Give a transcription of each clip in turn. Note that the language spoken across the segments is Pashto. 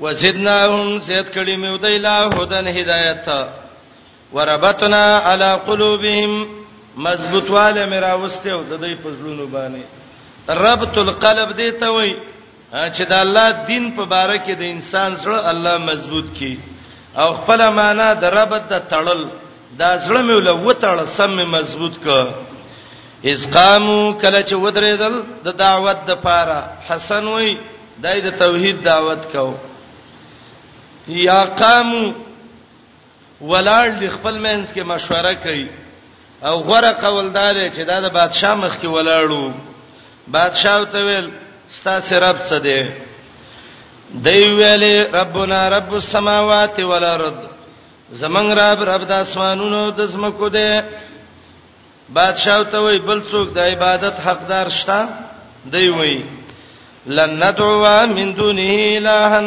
وزدناهم زید کړي مې ودی لا هدن هدایت وربتنا علی قلوبهم مضبوطواله میرا وسته او د دې پزړونو باندې ربط القلب دې ته وای چې د الله دین په باره کې د انسان سره الله مضبوط کی او خپل معنا د ربط د تړل دا زړه مې ولوتړ سم مضبوط ک اذ قامو کله چې ودرېدل د دعوت د پاره حسن وای دای د توحید دعوت کو یا قامو ولال د خپل مینس کې مشوره کوي او غره قول دار چې دا د بادشاه مخ کې ولاړو بادشاه ته ویل ستا سرب څه دی دی ویلې ربنا رب السماوات والارض زمنګ رب رب د اسمانونو د زمکو دی بادشاہ ته وی بل څوک د عبادت حقدار شته دی وی لن ندعو من دونه الہن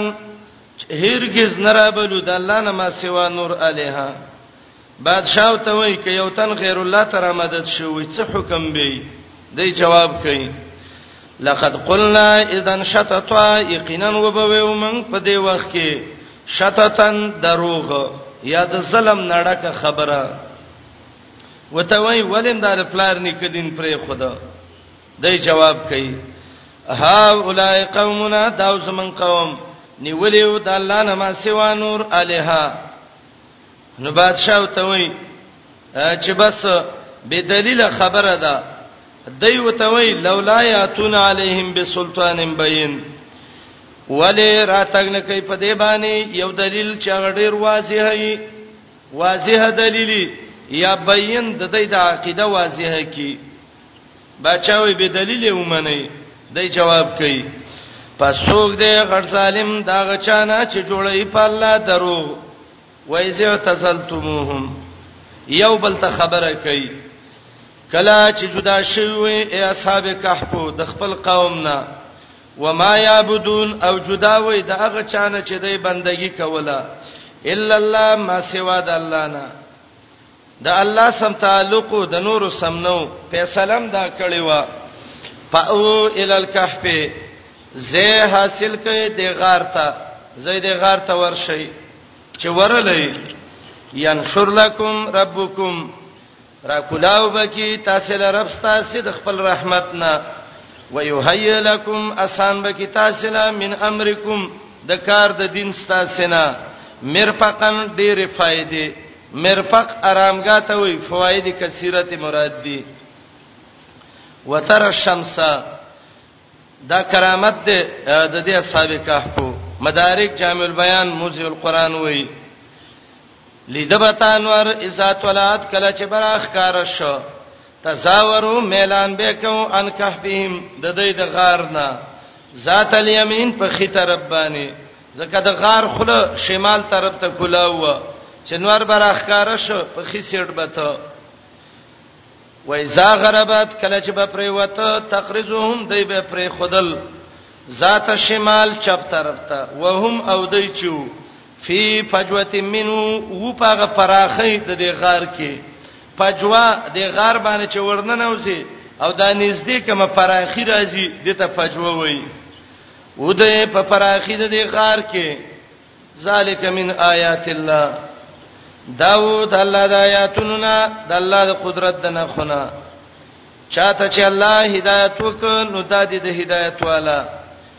هرگز نرابلو د الله نه ما سوا نور الها بادشاہ ته وی ک یو تن غیر الله تر مدد شوی څه حکم به دی جواب کوي لقد قلنا اذا شتتا یقینا وبویو من په دی وخت کې شتتن دروغ یا د ظلم نړکه خبره وته وای ولین دار پلار نکدین پرې خدا دای جواب کوي ها اولای قومنا داو زمن قوم نیولیو د الله نه ما سوا نور الها نو بادشاہ وته وای چې بس به دلیل خبره ده دای وته وای لولا یاتون علیهم بسلطان بین ولی راتګ نه کوي په دې باندې یو دلیل چې غډیر واضح وي واضح دلیل یا بیان د دې د عقیده واضح کی بچاوي به دلیل ومني دای جواب کوي پس څوک دی غړ ظالم دا غچانا چې جوړي په الله درو وایزه تزلتموهم یو بل ته خبره کوي کلا چې جدا شوی اے اصحاب کهف د خپل قوم نه وما یعبدون او جدا وای د هغه چانه چې دای بندگی کوله الا الله ما سوا د الله نه د الله سم تعلق د نور سم نو فیصلم دا کړی و پاو ال الکهف زه حاصل کړي د غار ته زید غار ته ورشي چې ورلې ینشر لکم ربکم راکولاو بکی تاسو له رب تاسو د خپل رحمت نه ويهي لكم اسان بکی تاسو له من امرکم د کار د دین تاسو نه مرفقن ډېر فائدې مرفق آرامګا ته وي فواید کثیره مراد دي وتر الشمس دا کرامت ده د دې اصحاب کهف مدارک جامع البیان موزی القرآن وایي لیدبت انور اذا طلعت کله چې براخ کار شو تزاورو میلان به کو ان کهبهم د دې د غار نه ذات الیمین په خي طرف باندې زکه د غار خله شمال طرف ته کولاو چې نور بر اخکار شو په خي سیټ بته و اذا غربت کله چې به پرې وته تقرزهم دی به پرې خدل ذات شمال چپ طرف ته وهم او دی چو فی فجوه منو و پاغه پراخی د دې غار کې فجوه د غار باندې چې ورننه اوسي او دا نږدې کومه پراخی راځي دته فجوه وایي و دې په پراخی د دې غار کې ذالک من آیات الله داوود الله د آیاتونو نه د الله د قدرت د نه خونه چاته چې الله هدایت وکړ نو د دې د هدایت والا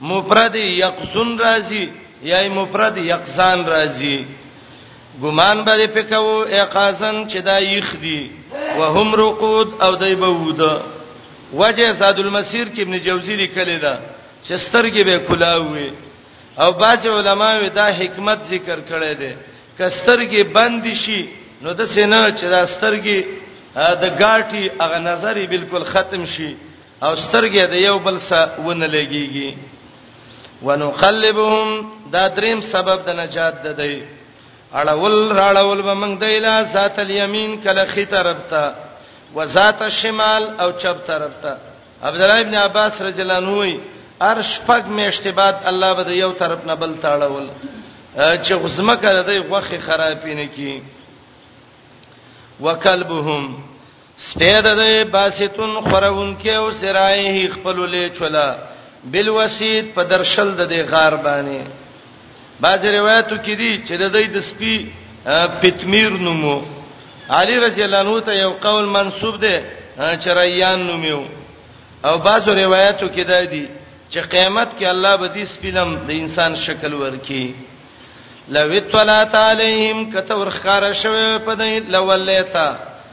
مفرد یقزن راځي یا مفرد یقزان راځي ګمان به پکاو اقازن چې دا یخ دي وهم رقود او دای به وده وجه زاد المسیر کې ابن جوزی لیکلی دا چې سترګې به کلاوي او باج علماوی دا حکمت ذکر کړی دی کسترګې بند شي نو د سینه چې دا سترګې د ګاټي اغه نظر بالکل ختم شي او سترګې د یو بل سره ونه لګيږي ونقلبهم دا دریم سبب د نجات ده دی اړول راړول به موږ د اله ذات الیمین کله خي طرف ته و ذات الشمال او چپ طرف ته عبد الله ابن عباس رضی الله عنه وی ارش پګ میشته بعد الله به یو طرف نه بل تاړول چې غزمه کړه د غوخه خرابینه کی وکلبهم سپید ده باسیتون خورون کې او سرایه خپل له چولا بل وسید په درشل د غار باندې باز روایتو کې دي چې د دې د سپی پتمیر نومو علی رضی الله عنه ته یو قول منسوب ده چریان نومیو او باز روایتو کې ده دي چې قیامت کې الله به دې سپینم د انسان شکل ورکي لو اطلعت علیهم کته ورخاره شوه په دې لولیتا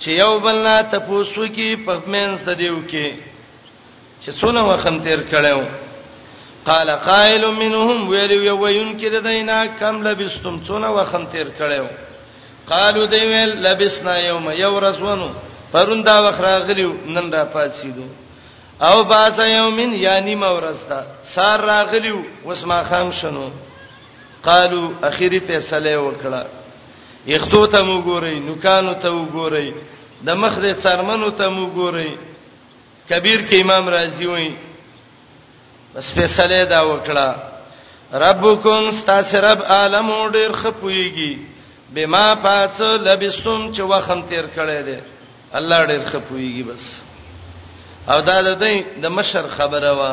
چې یو بل نه تاسو کې په منځ د دیو کې چې څونه وخت تیر کړو قال قائل منهم ویلو یو وینکې د دینا کم لبستم څونه وخت تیر کړو قالو دی ویل لبسنا یوم یو رسونو پرون دا وخت راغلیو نن را پاتسیدو او باز یومین یعنی مورستا سار راغلیو وسما خام شنو قالو اخیری فیصله وکړه یختو ته مو ګورئ نوکانو ته وګورئ د مخ د څرمنو ته مو ګورئ کبیر کې امام رازی وایي بس فیصله دا وکړه ربکم استاسرب عالم ډیر خپويږي بما پاتس لبستم چې وخم تیر کړی دی الله ډیر خپويږي بس او دا د دې د مشر خبره وا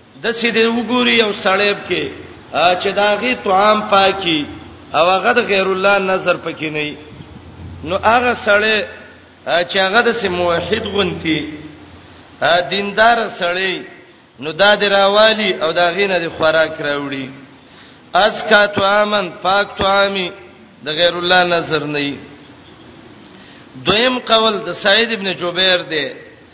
د سې دې وګوري او سړیب کې چې داغه طعام پاکي او هغه د غیر الله نظر پکې نه نو هغه سړی چې هغه د سې موحد غونتی دیندار سړی نو دا د راوالی او دا غینه د خوراک راوړي از کا تو امن پاک تو امی د غیر الله نظر نه دویم قول د سعید ابن جبیر دی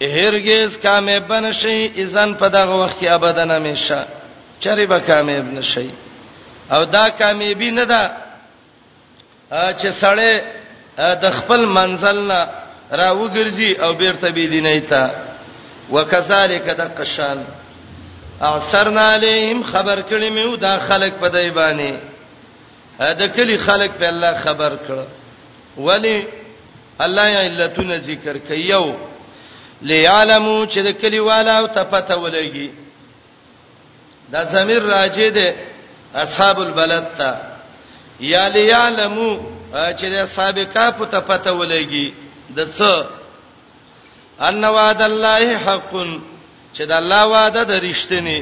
هرگز کامیاب نشي اذن په دغه وخت کې ابدا همیشه چری به کامیاب نشي او دا کامیابی نه ده چې سړی د خپل منزل نه راوګرځي او بیرته بي دیني ته وکذالک د قشان اعثرنا علیهم خبر کړي مې او دا خلک په دای باندې دا کلی خلک په الله خبر کړ ولی الله یا علتونه ذکر کيو ليعلمو چې د کلیواله او ته پته ولګي دا زمير راځي د اصحاب البلد ته یا ليعلمو چې د اصحاب کاف ته پته ولګي د څه ان وعد الله حق چې د الله وعده د رښتینی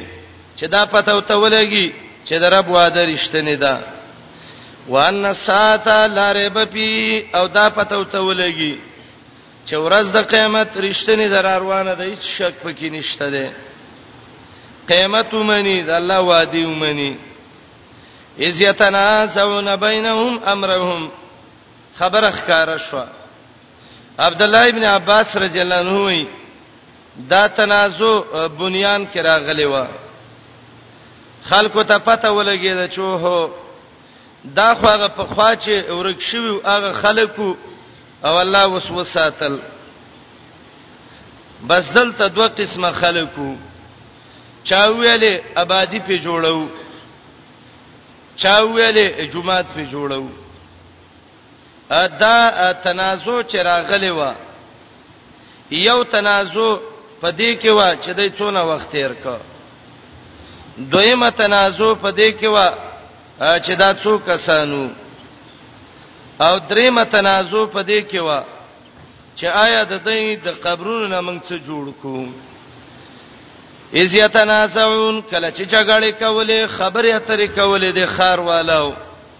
چې دا پته او ته ولګي چې د رب وعده رښتینی ده وان الساعه لا ريب فی او دا پته او ته ولګي چې ورځ د قیامت رښتینی در روانه ده هیڅ شک پکې نشته ده قیامت ومني د الله وعده ومني اذ یتنازعون بینهم امرهم خبره ښکارا شوه عبد الله ابن عباس رضی الله عنه وی دا تنازع بنیان کې راغلی و خلکو ته پته ولګید چې هو دا خو هغه په خوا چې ورک شوی هغه خلکو او الله وسوساتل بس دلته دوه قسمه خلکو چا ویلې آبادی په جوړو چا ویلې جمعات په جوړو دا تنازع چې راغلی و یو تنازع په دې کې و چې دای څونه وخت تیر ک دویمه تنازع په دې کې و چې دا څو کسانو او دریمه تنازع په دې کې و چې آیا د دې د قبرونو نه موږ څه جوړ کوو اذ یتنازعون کله چې جګړه کولې خبرې اترې کولې د خار والو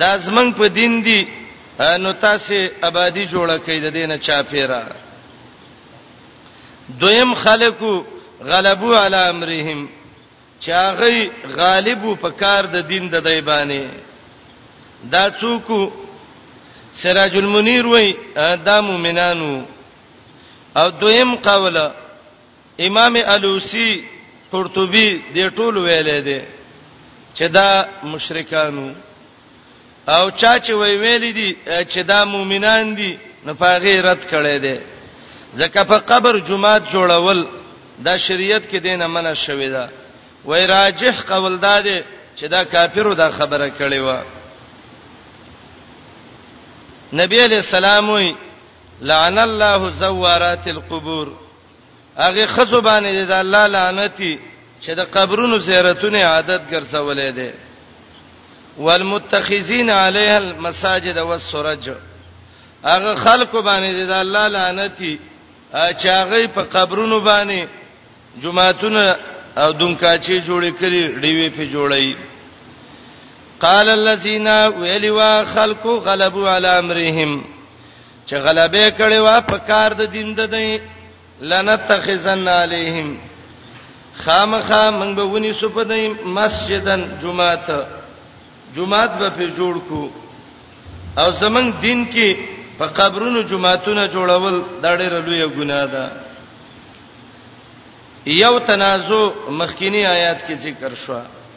دا زمنګ په دین دی نو تاسو آبادی جوړه کړئ د دینه چا پیرا دویم خلکو غلبو علی امرهم چاغی غالبو په کار د دین د دی باندې دا څوک سراج المنیر وای دا مؤمنانو او دویم قوله امام الوسی قرطبی دې ټول ویلې دي چې دا مشرکانو او چا چې وی ویلې دي چې دا مؤمنان دي نه پاغه رد کړي دي ځکه په قبر جمعات جوړول دا شریعت کې دینه منع شوې ده وای راجح قول دا دی چې دا کافرو دا خبره کړې و نبی علیہ السلام وی لعن الله زوارات القبور هغه خزو باندې د الله لعنتی چې د قبرونو زیارتونه عادت ګرځولې دي والمتخذین علیها المساجد والسرج هغه خلق باندې د الله لعنتی چې هغه په قبرونو باندې جمعهتون او دونکاچی جوړې کړي ډیوې په جوړي قال الذين ولوا خلقوا غلبوا على امرهم چې غلبه کړي وا په کار د دین د دی لنتخذن علیهم خامخا من به ونی سپدای مسجدن جمعات جمعات به په جوړ کو او زمنګ دین کې په قبرونو جمعاتونه جوړول دا ډېر لوی ګناه ده یو تنازع مخکینی آیات کې ذکر شوه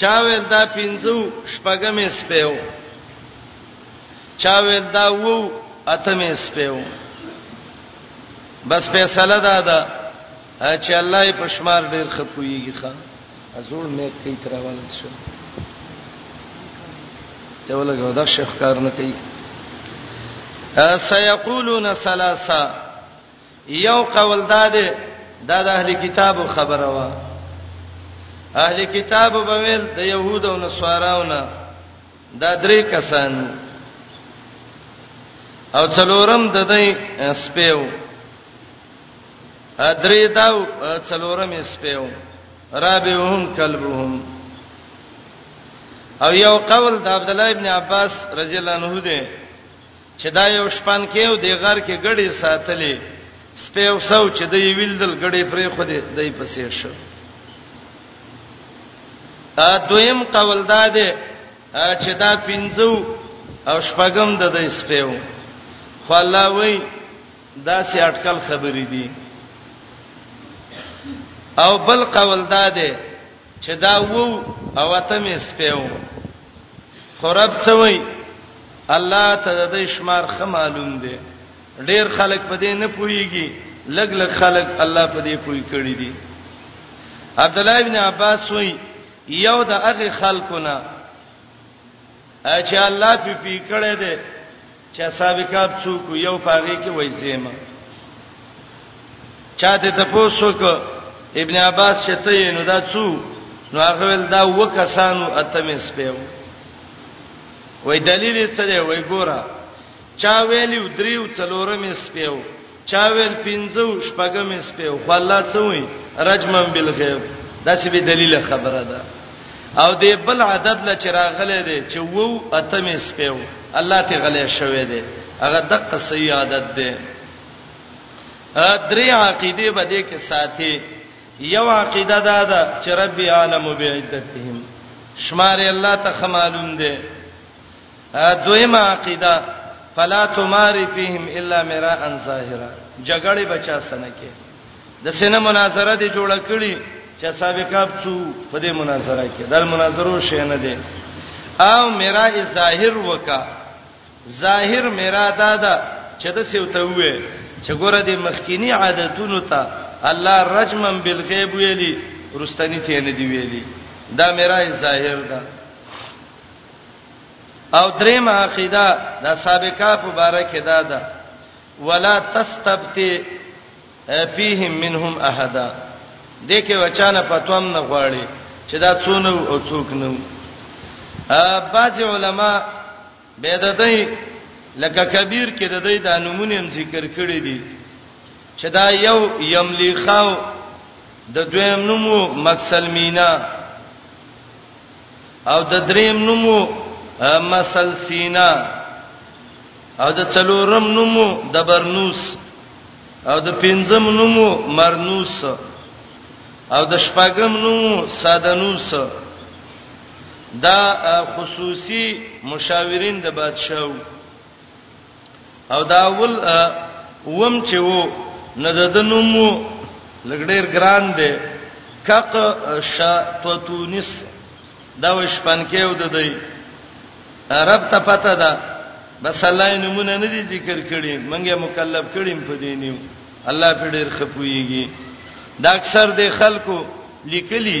چا ویل دا پنځو شپږمې سپیو چا ویل دا وو اتمې سپیو بس فیصله دا ده چې الله یې پښمار ډیر خپويږي ښا ازور مې کوي تر اول شو ته ولګو دا شیخ کار نه کوي سيقولون ثلاثه یو قول دا دی دا د اهل کتابو خبره وا اهل کتابو به ویل د يهودو او نصاراو نه دا درې کسان او څلورم د دې سپیو درې داو څلورم سپیو رابعهم کلبهم او یو قول د عبد الله ابن عباس رضی الله عنه دی چې دا یو شپن کې او د غر کې ګړې ساتلې سپه او سو چې د ویلدل ګړې پرې خو دې دای پسې شو ا دویم قول دا دی چې دا پینځو او شپږم د دې سپه و خو الله وای دا سي اٹکل خبرې دي او بل قول دا دی چې دا وو او اته مې سپیو خو رب څه وای الله ته د دې شمار خه معلوم دی ډیر خلک په دې نه پويږي لګ لګ خلک الله په دې پوي کړی دي عبد الله ابن عباس وای یو د هغه خلکو نه چې الله په پی کړه دې چې اصحاب کهف څوک یو پاغي کې وای زیمه چاته تاسو کو ابن عباس شته نو دا څو نو هغه ول دا وکسانو اتمه سپیو وای دلیل څه دی وای ګوره چا ویلی دریو څلورمه سپیو چا ویل پنځو شپږم سپه خو الله څه وی رجمن بالغیب دا سی به دلیل خبره ده او دې بل عدد لا چراغله دي چې وو اتم سپه الله ته غلې شوې دي هغه دقه صحیح عدد ده درې عقیده به دې کې ساتي یو عقیده دا ده چې ربي عالم بعدتهم شمار الله ته خمالون ده دویمه عقیده فلا تماری فیهم الا مراء ظاهرا جګړه بچا سنه کې د سینه مناظره دی جوړ کړي چې سابقاب څو په دې مناظره کې دل مناظرو شې نه دی او مراء ظاهر وکا ظاهر مراء دادا چې د سیوته وې چې ګوره د مخکینی عادتونو ته الله رجمن بالغیب ویلی رستنی ته نه دی ویلی دا مراء ظاهر ده او دریم عقیده د اصحاب کهف مبارک دا ده ولا تستبتی فیهم منهم احد دې کې وچانه پتوم نه غواړي چې دا څونه او څوک نه ا بعض علما به د دې لکه کبیر کې د دې د نمونه هم ذکر کړی دي چې دا یو یملیخاو د دویم نومو مکسلمینا او د دریم نومو مثل سینا او د څلورم نومو د برنوس او د پنځم نومو مرنوس او د شپږم نومو سادنوس دا خصوصي مشاورین د بادشاہو او دا ول وم چې وو نه د دنومو لګډیر ګران دی کق شاتوتونس دا وشپن کې ود دی عرب ته پته ده بس الله یې نمونه نه دي ذکر کړي منګه مکلف کړي په دې نیو الله په ډیر خپويږي دا اکثر د خلکو لیکلي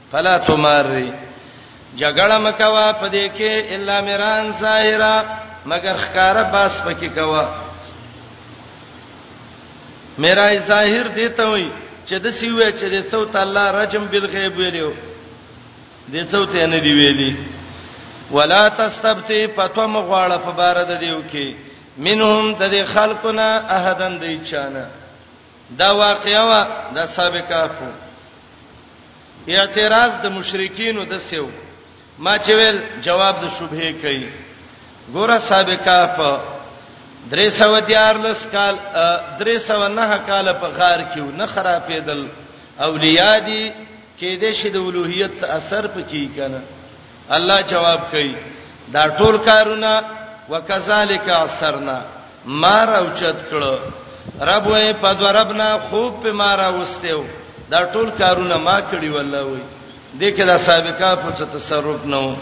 فلا تماری جګړه مکوا پدې کې الا میران ظاهرا مگر خکاره باس پکې کوا میرا ظاهر دې ته وای چې د سی وې چې د څوت الله رجم بالغیب ویلو د څوت نه دی ویلي ولا تستبتی پتو مغواړه په بار د دیو کې منهم د خلقنا احدن دی چانه دا واقعا وا د اصحاب کهف اعتراض د مشرکینو د سیو ما چې ویل جواب د شبهه کوي ګور اصحاب کهف 314 کال 309 کال په غار کې نه خرابېدل اولیاء دي کې دې شي د اولوہیت اثر پکې کنه الله جواب کوي دا ټول کارونه وکذالک اثرنا مار او چت کړه رب وې په دو ربنا خوب په مار اوستیو دا ټول کارونه ما کړی والله وې دې کې دا سابقہ په څه تصرف نو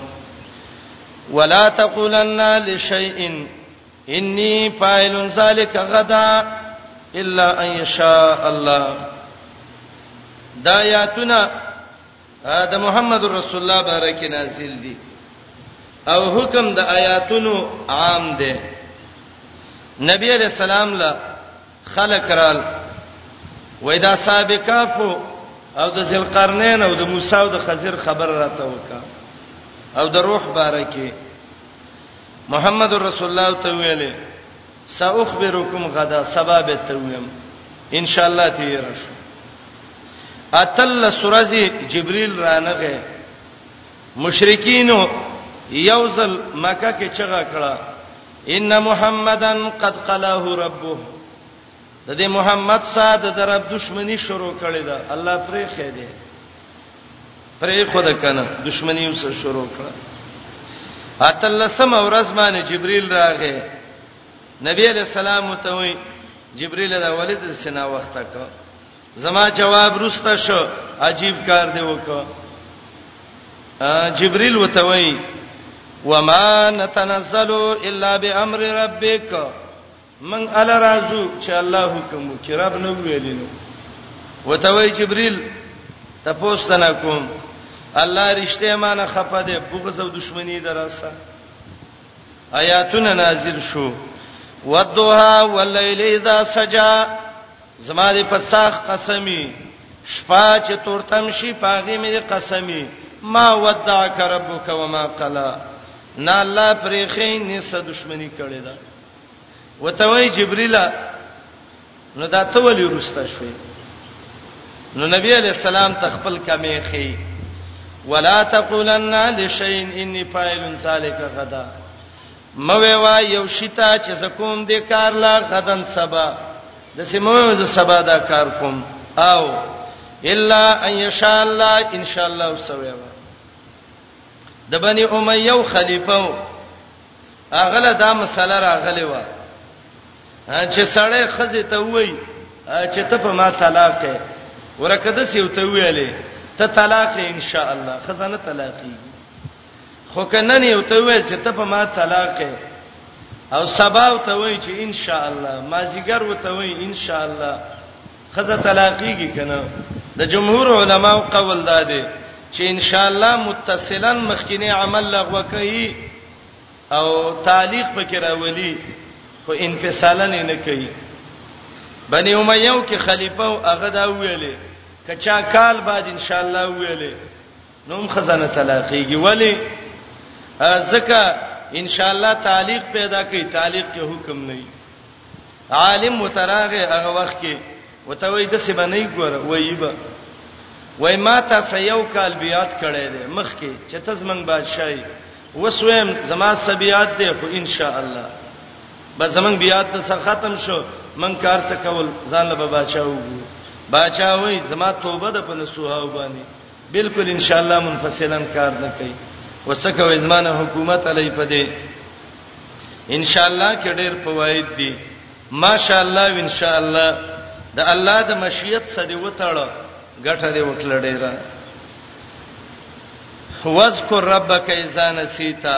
ولا تقولن لشیء انی فاعل ذلک غدا الا ان شاء الله دا آیاتنا د محمد رسول الله بارک نازل دي او حکم د آیاتونو عام دي نبی علیہ السلام لا خلق رال وېدا سابقاف او د ذل قرنین او د موسی او د خضر خبر راته وکا او د روح بارکه محمد رسول الله ته ویلې ساخبرکم غدا سبب ته ویم ان شاء الله تیر شو اتل سورزي جبريل رانغه مشرکینو یوزل مکه کې چغه کړه ان محمدن قد قلاه ربه د دې محمد ساده د رب دښمنی شروع کړې ده الله پرې خې ده پرې خود کنه دښمنی اوس شروع کړه اتل سم اورز باندې جبريل راغې نبی علیہ السلام ته وی جبريل دا ولید سنا وخت کا زما جواب رستا شو عجیب کار دی وکړه جبريل وتوي وما نتنزل الا بامر ربك من ال رازو چې الله حکم وکړي رب نو ویلینو وتوي جبريل تاسو ته کوم الله رښتیا معنی خپه ده بغض او دښمنی دراسه آیاتونه نازل شو ودوها واللیل اذا سجا زما دې په ساخ قسمی شپه چې تورتم شي پاغي مې قسمی ما ودعک ربک وما قلا نه الله پرې خې نه څه دښمنی کړې ده وته وای جبرئیل نو دا ته ولې ورسته شوې نو نبی علیہ السلام تخپل کمې خې ولا تقولن لشیء انی فاعل ذلک غدا موي وا یو شتا چې زکوم دې کار لا غدن سبا د سیمو ز سبا دا کار کوم او الا ان شاء الله ان شاء الله وسوي وا د بني امیه او خلیفہ اغله دا مسله راغلی و چې سړی خزه ته وای چې ته په ما طلاق کې ورکه د سیو ته ویلې ته طلاق ان شاء الله خزانه طلاقي خو کنن یو ته ویل چې ته په ما طلاق او سبا ته وای چې ان شاء الله مازیګر وته وای ان شاء الله خزه طلاقیږي کنه د جمهور علماو قول دا دی چې ان شاء الله متصلا مخکینه عمل لغوه کوي او تعلیق پکې راولي خو انفصالا نه کوي بني امیه کې خلیفہ او هغه دا ویلې کچا کال بعد ان شاء الله ویلې نوم خزانه طلاقيږي ولی زکه ان شاء الله تعلیق پیدا کوي تعلیق کې حکم نه عالم متراغه هغه وخت کې وته وای د څه باندې ګور وای به وای ما تا سيو کال بیات کړي دي مخ کې چې تزمن بادشاہي وسویم زما سبيات دي خو ان شاء الله بس زمنګ بیا ته سره ختم شو من کار څه کول ځان له بچاو بچاوي زما توبه ده په نسوها وبانی بالکل ان شاء الله منفصلا کار نه کوي وسکه وزمانه حکومت علی پدې ان شاء الله کې ډېر فواید دي ماشاء الله ان شاء الله د الله د مشیت سره وتاړه ګټه دې وکړه ډېره واذکر ربک اذا نسیتا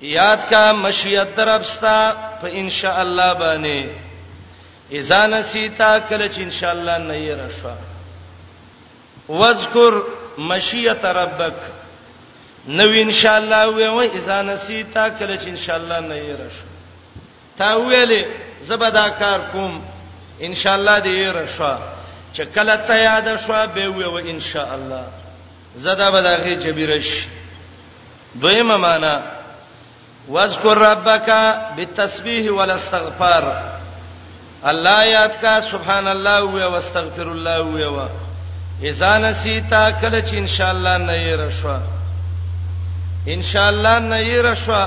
یاد کا مشیت دربستا په ان شاء الله باندې اذا نسیتا کله چې ان شاء الله نه یې راشوا واذکر مشیت ربک نو ان شاء الله وې وې اذا نسیتا کله چې ان شاء الله نه یې راشوا تا ویلې زبا دا کار کوم ان شاء الله دې رشوا چې کله ته یاد شوا به وې و ان شاء الله زدا به داغه جبیرش دویمه معنا واذکر ربک بالتسبیح والاستغفار الله یاد کا سبحان الله و استغفر الله و اذا نسیتا کله چې ان شاء الله نه یې رشوا ان شاء الله نه یې رشوا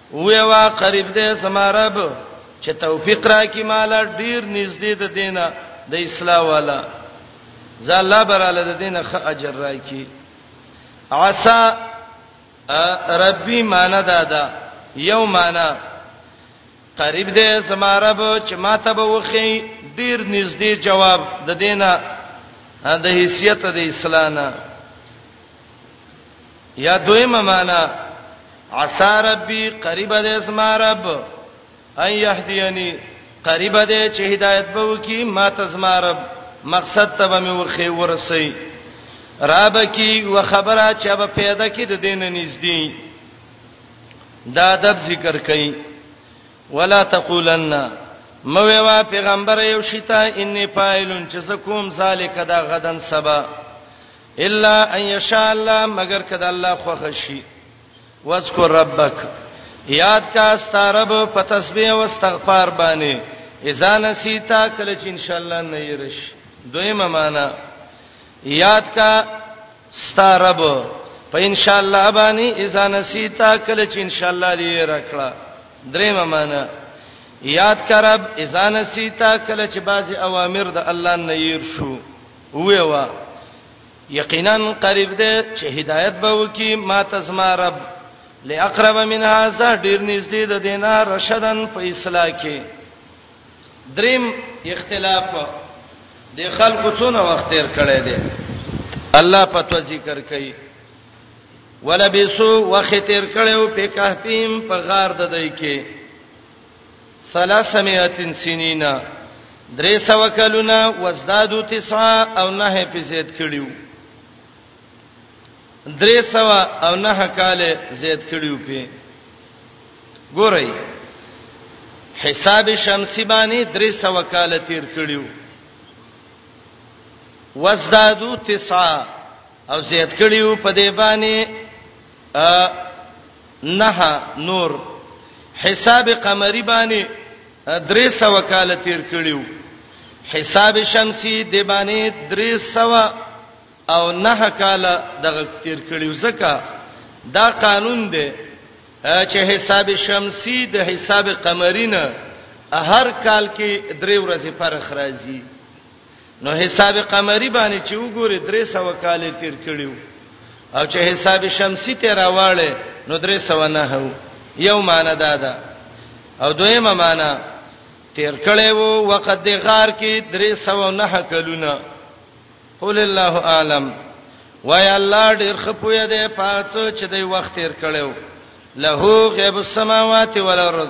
وې وا قریب دې سمارب چې توفیق راکې مال ډیر نږدې د دینه د اسلام والا ز الله براله د دینه خ اجر راکې عسا ربي معنا دادا یو معنا قریب دې سمارب چې ماته به وخی ډیر نږدې جواب د دینه د حیثیت د اسلام نه یا دویمه معنا عسى ربي قریب دې اسما رب ان يهديني قریب دې چې هدایت به وکي ما تسما رب مقصد ته به مې ورخي ورسي راب کی و خبره چې به پیدا کی د دین نږدې دا ادب ذکر کړي ولا تقولن موي وا پیغمبر یو شتا انی فاعلن چې زکوم ذالک دا غدن سبا الا ان یشاء الله مگر کدا الله خوښ شي واذکر ربک یاد کا استرب په تسبیح او استغفار باندې اذا نسیتا کله چې ان شاء الله نه یرش دویمه معنا یاد کا استرب په ان شاء الله باندې اذا نسیتا کله چې ان شاء الله دې راکړه دریمه معنا یاد کرب اذا نسیتا کله چې بعضی اوامر د الله نه ير شو وې وا یقینا قریب ده چې هدایت به وکي ما تسما رب لاقرب من هذا ډیر نږدې د دینا رشدن په اصلاح کې دریم اختلاف د خلکو څونه وخت تیر کړي دي الله په تو ذکر کوي ولبسو وخت تیر کړي او په کهپیم په غار د دای کې 300 سنین درې سو کلونه وزدادو تسعه او نه په زیات کړیو درې سو او نه کال زیات کړیو په ګورئ حساب شمسی باندې درې سو کال تیر کړیو وزدادو تسعه او زیات کړیو په دې باندې نه نور حساب قمری باندې درې سو کال تیر کړیو حساب شمسی دی باندې درې سو او نه کال دغه تیر کړیو زکه دا قانون دی چې حساب شمسی د حساب قمری نه هر کال کې درې ورځې فرق راځي نو حساب قمری باندې چې وګوره 300 کال تیر کړیو او چې حساب شمسی ته راواله نو 300 نه هو یو معنی دا ده او دویمه معنی تیر کړی وو وخت د غار کې 309 کلونه قول الله عالم وای الله ډیر خپوی دی پاتو چې د وخت تیر کړو له غیب السماوات والارض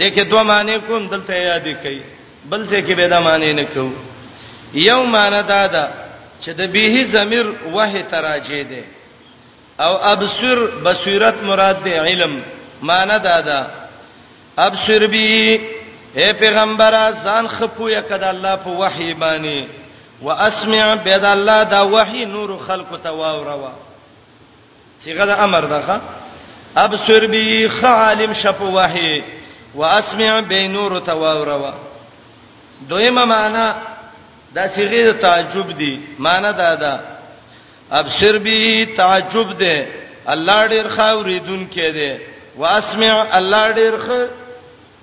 دغه دوه معنی کوم دلته یاد کړئ بل څه کې به دا معنی نه کو یو معنی دا ده چې د به ضمیر وه تراجه ده او ابصر بصیرت مراد ده علم معنی دا ده ابصر بی اے پیغمبره ځان خپو یا کده الله په وحی باندې واسمع بيد الله دا وحي نور خلق ته واوروا صيغه د امر ده ابصر به خ عالم شپ وحي واسمع بينور تواوروا دویمه معنا دا صيغه د تعجب دي معنا دا ده ابصر به تعجب ده الله ډیر خاورې دن کې ده واسمع الله ډیر خ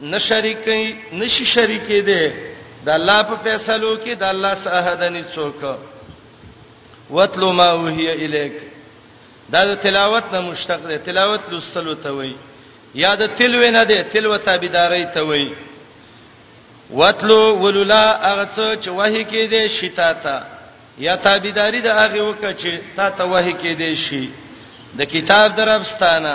نه شریکي نشي شریکې دي د الله په فیصلو کې د الله ساهدنی څوک وتلو ما وهي الیک دا د تلاوت نه مشتق دی تلاوت لوستلو ته وایي یا د تلو نه دی تلو تابعداري ته وایي وتلو ولولا هغه څه چې وਹੀ کې دی شتا ته یا تابعداري د هغه وکړه چې تا ته وਹੀ کې دی شي د کتاب دربستانه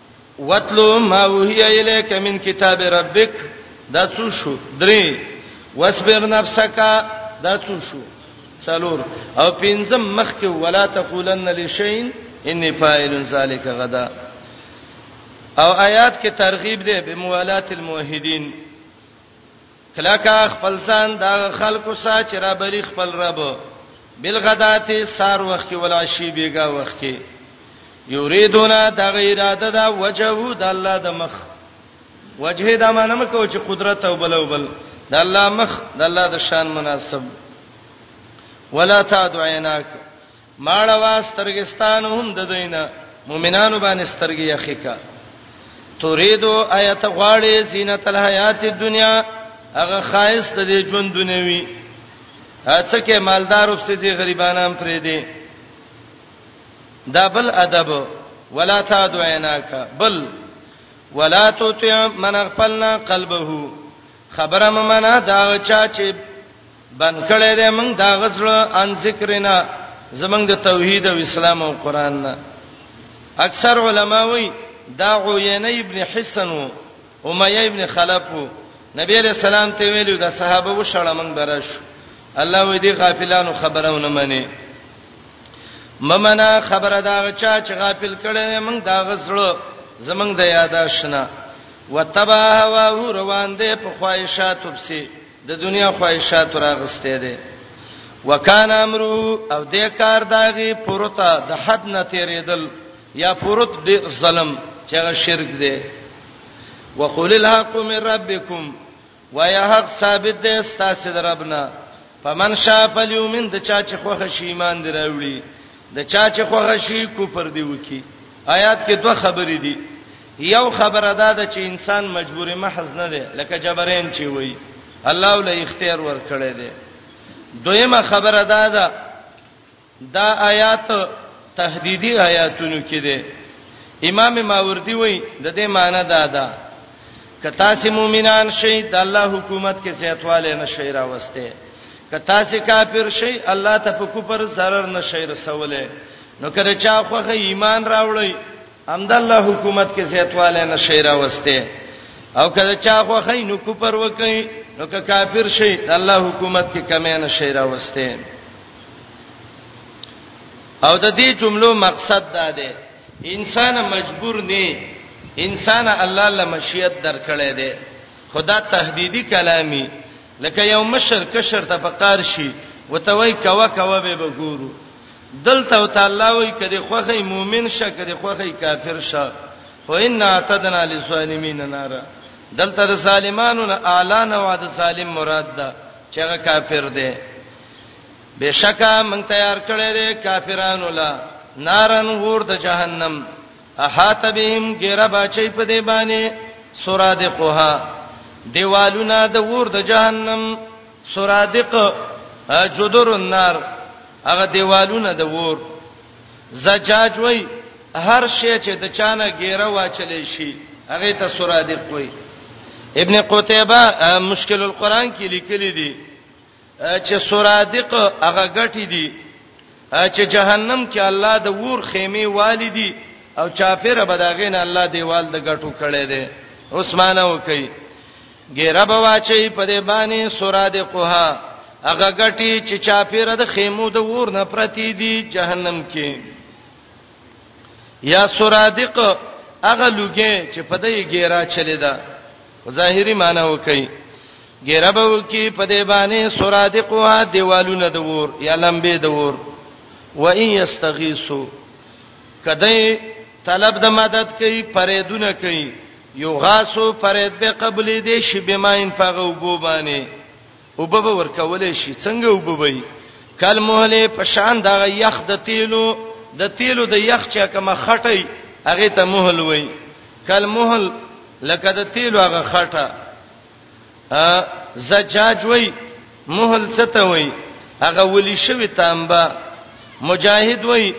وتلو ما وهي الیک من کتاب ربک دا څو شو درې واسبر نفسک دا څو شو څلور او پنځم مخک ولا تقولن لشین انی فاعل ذلک غدا او آیات کې ترغیب ده بموالات الموحدین کلاکا خپل ځان دا خلکو سا چې را بری خپل رب بالغداتی سار وخت کې ولا شی بیګا وخت کې یریدون دا غیراده دا وجهو د الله د مخ وجه دا مانم کو چې قدرت او بل او بل د الله مخ د الله د شان مناسب ولا تعد عیناک ماړه واسترګستان هم د دینه مؤمنانو باندې سترګې یخې کا تريدو آیت غواړي زینت الحیات الدنیا هغه خایس د دې ژوند دنیوي هڅه کې مالدار او سږي غریبانان پرې دي دا بل ادب ولا تا دویناک بل ولا تطع من غفلنا قلبه خبره ممنه دا چا چې بند کړي دې موږ دا غسړه ان ذکرنا زمنګ د توحید او اسلام او قران نه اکثر علما وی دا عینه ابن حسن او امیه ابن خلف نبی علیہ السلام ته ویلو دا صحابه و شړه موږ درش الله وی دې غافلانو خبرونه منی ممنا خبره دا چا چې غافل کړي موږ دا غسړه زمنګ د یاداشنا وتبا هوا روان دې په خواهشاتو پسې د دنیا خواهشات راغسته دي وکان امر او د کار داغي پورته د حد نه تیرېدل یا پورت د ظلم چې هغه شرک دی وقول الحق من ربکم ويا حق ثابت دی ستاسو د ربنا فمن شاء فليؤمن د چا چې خوښ شي ایمان دراوړي د چا چې خوښ شي کفر دی وکي آیات کې دوه خبرې دي یو خبره دا ده چې انسان مجبور محض نه دی لکه جبرین چې وایي الله ول اختیار ورکړی دی دویمه خبره دا ده دا آیات تهدیدی آیاتونو کې دي امام ماوردی وای د دې معنی دا ده کتا سي مؤمنان شي د الله حکومت کې زیاتواله نشي راوسته کتا سي کافر شي الله ته په کوپر zarar نشي رسوله نو کله چا خوغه ایمان راوړی همدا الله حکومت کې زیاتواله نشي راوسته او کله چا خو خینو کو پر وکي نو که کافر شي الله حکومت کې کمه نشي راوسته او د دې جملو مقصد دا دی انسان مجبور نه انسان الله له مشیت درکړې دی خدا تهدیدی کلامی لکه یو مشر کشر ته پکار شي وتوي کوا کوا به وګورو دلته تعالی وی کړي خوخه مؤمن شه کړي خوخه کافر شه خو ان اتدنا للظالمین نار دلته د سالمانو نه اعلی نه واد سالم مراد ده چې هغه کافر دی بشکا من تیار کړي دي کافرانو لا نارن ور د جهنم احات بهم ګره بچي په دی باندې سورا د قوها دیوالونه د ور د جهنم سرادق جدر النار هغه دیوالونه د ور زجاج وای هر شی چې د چانه ګیره واچلې شي هغه ته سرادق وای ابن قتيبه مشکل القرآن کې لیکلي دي چې سرادق هغه غټي دي چې جهنم کې الله د ور خیمه والدي او چاپیره بداغین الله دیوال د غټو کړي دي عثمانه وکي ګیره به واچي په دې باندې سورادقها هغه غټي چې چاپیره د خیمو د ور نه پرتی دي جهنم کې یا سورادق هغه لوګي چې په دې ګیره چلی دا ظاهری معنی وکي ګیره به وکي په دې باندې سورادقها دیوالونه د ور یا لمبه د ور و ان یستغیثو کدی طلب د مدد کوي پریدونه کوي یغاسو پرید به قبل دې شی بماین پغه وبو باندې وبب ورکولې شي څنګه وبوي کل مهله پشان دا یخ د تیلو د تیلو د یخ چا کما خټي هغه ته مهل وای کل مهل لکه د تیلو هغه خټه زجاج وای مهل څته وای هغه ولي شوی تانبا مجاهد وای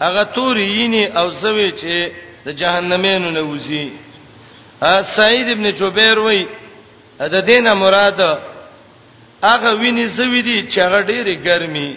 هغه توري یینی او زوی چې د جهنمینو نه وځي سعید ابن جبیر وای د دینه مراد هغه ویني زوی دي چې هغه ډېری ګرمي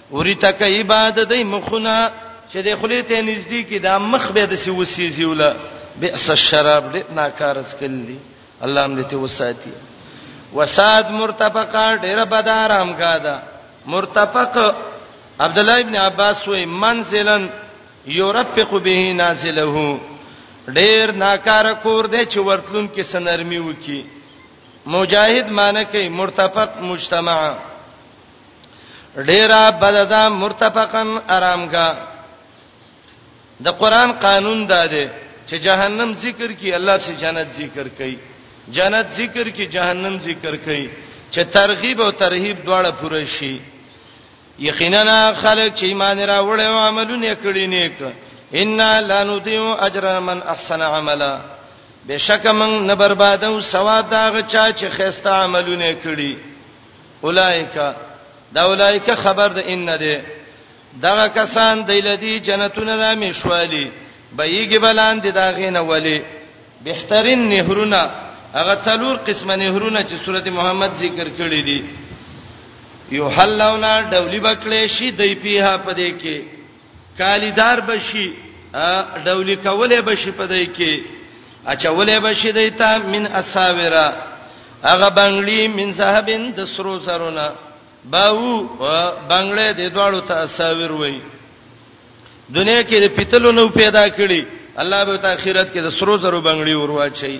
ورته کوي بعد د مخونه چې د خلی ته نږدې کې دا مخ به د سی وسیږي ولا بئس الشراب دې ناکارز کړي الله هم دې ته وساتي وساد مرتفقه ډېر بدارام کا ده مرتفق عبد الله ابن عباس وې منزلن یورفق به نازله ډېر ناکار کور دې چې ورتلون کې سنرمي وکي مجاهد معنی کوي مرتفق مجتمع ډیره بددا مرتفقن آرامګه د قران قانون دا دی چې جهنم ذکر کی الله چې جنت ذکر کوي جنت ذکر کی جهنم ذکر کوي چې ترغیب او ترهیب دواړه پوره شي یقینا خلک چې ایمان راوړل او عملونه کړی نیک ان لا نضيع اجر من احسن عملا بشک من نه بربادو ثواب دا غچا چې خيسته عملونه کړی اولائک دا اولائک خبر د ان ده دغه کسان د لدی جنتونه د مشوالی بېګي بلان دي دا غینه ولی بهترین نهرونه هغه څلور قسمه نهرونه چې سورته محمد ذکر کړی دي یو حلونا ډولی بکلی شي دای پیه پدې کې کالی دار بشي ډولی کولې بشي پدای کې اچولې بشي دیتا من اساورا هغه بنگلی من صاحبین د سرو سرونه باو بنگله د دوړو ته اساور وای دنیا کې د پیتلو نو پیدا کړي الله به ته آخرت کې د سرو زرو بنگلی ورواچي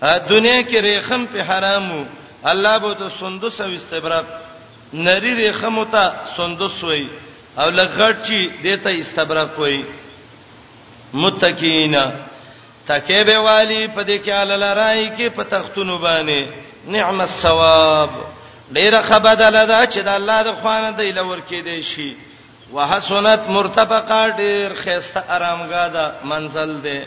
دنیا کې ریخم په حرامو الله به ته سندس او استبرق نری ریخم ته سندس وای او لغړ چی دته استبرق وای متکینا تکه به والی په دې کې علل راي کې په تختونو باندې نعم الثواب ډیره خبردار ده چې د الله د خوانه دی لور کې دی شي وحسنت مرتفقه ډیر خيسته آرامګاه ده منزل ده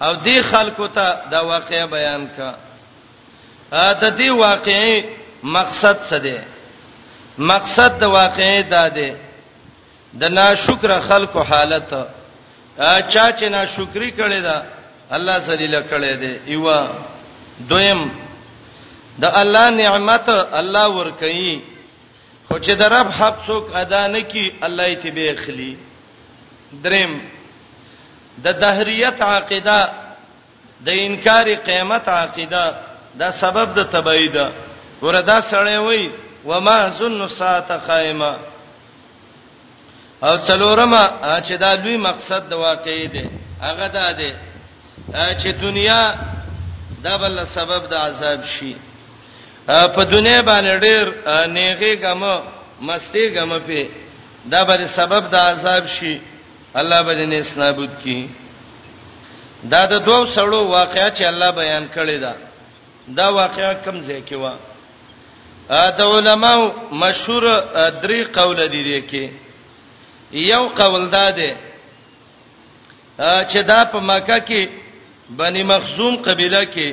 او دې خلکو ته دا واقعې بیان کا د دې واقعې مقصد څه دی مقصد د واقعې دا دی د ناشکر خلکو حالت چا چې ناشکری کړي دا الله ذلیل کړي دی ایوا دویم د الله نعمت الله ور کوي خو چې د رب حق څوک ادا نه کی الله یې تبه اخلي دریم د دهریت عقیده د انکار قیامت عقیده دا سبب د تبعی ده وردا سړی وای وما ظن الساعه قائمه او څلورم چې دا لوی مقصد د واقعې دی هغه دا دی چې دنیا دا بل سبب د عذاب شي په دنیا باندې ډېر نیغه غم مستی غم په دا بل سبب د عذاب شي الله به دې نسنابود کی دا د دوو سړو واقعیا چې الله بیان کړی دا دا واقعا کم ځای کې و د علماو مشهور درې قول دي دي کې یو قول دا دی چې دا په مکه کې بني مخزوم قبيله کې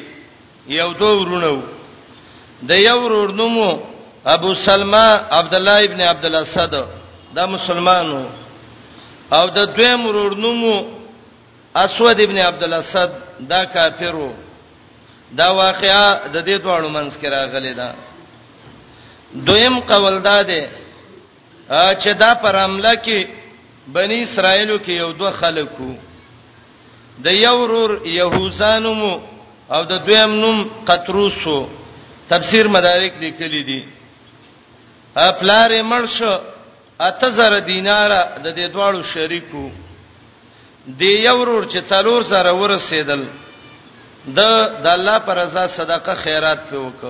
یو دو ورونو د یو ورور نومو ابو سلمہ عبد الله ابن عبد الاسد دا مسلمانو او د دویم ورور نومو اسود ابن عبد الاسد دا کافرو دا واقعا د دې دوه منځ کې راغلی دا دویم قول دا دی چې دا پر عمله کې بنی اسرائیلو کې یو دوه خلکو د یو رور یهوزانو مو او د دویم نوم قطروسو تفسیر مدارک لیکلی دي خپلار مړ شو اته زره دینار د دې دواړو شریکو دی یو ورور چې څلور زره ورسېدل د د الله پر رضا صدقه خیرات په وک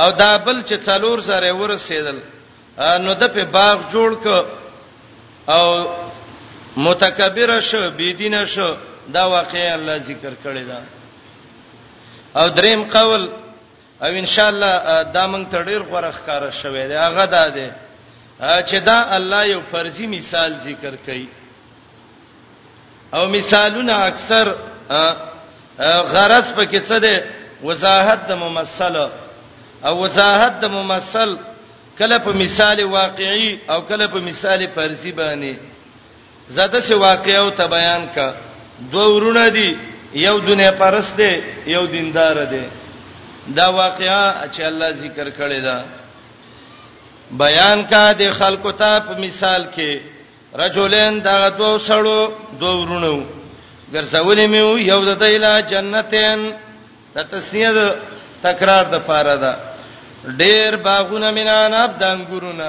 او دا بل چې څلور زره ورسېدل نو د په باغ جوړ ک او متکبر شو بيدینه شو دا واقعي الله ذکر کړی دا او دریم قول او ان شاء الله دا مونږ ته ډیر غوړه ښکارا شوې ده هغه دا ده چې دا الله یو فرضي مثال ذکر کړي او مثالونه اکثر غرض پکې څه ده وضاحت د ممثل او وضاحت د ممثل کله په مثال واقعي او کله په مثال فرضي باندې زده سه واقع او ته بیان کا دوه ورونه دي یو دنیا پرس دی یو دیندار دی دا واقعا چې الله ذکر کړی دا بیان کا د خلکو ته په مثال کې رجلین دا دوه سړو دوه ورونو ګرځولې مې یو د دایلا جنتین د تسنیه د تکرار د پاره ده ډېر باغونه مینان اب د انګورونه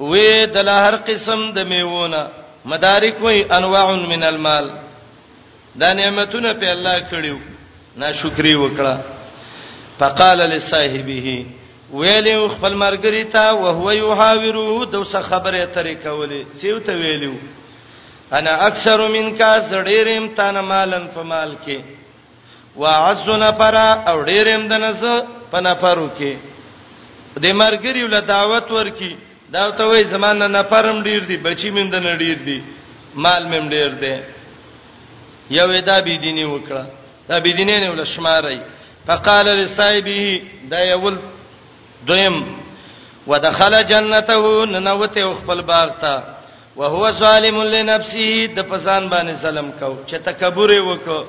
وې د لا هر قسم د میوونه مدارک وې انواع من المال دا نعمتونه په الله کړیو ناشکری وکړه فقال لصاحبه ویلو خپل مرګری ته او هو یحاوره د څه خبره ترې کولې سیو ته ویلو انا اکثر منکا زړیرم تانه مالن په مال کې واعز نفر او ډیرم د نس په نفرو کې د مرګریو له دعوت ورکی دا ته وای زمانه نفرم ډیر دی بچی مم د نډیر دی مال مم ډیر دی یو دا بی دینی وکړه دا بی دینی نه ولشمارای فقال لصاحبه دا یول دویم ودخل جنته ننوته خپل باغ ته وهو ظالم لنفسه د پسان باندې ظلم کو چې تکبر وکړو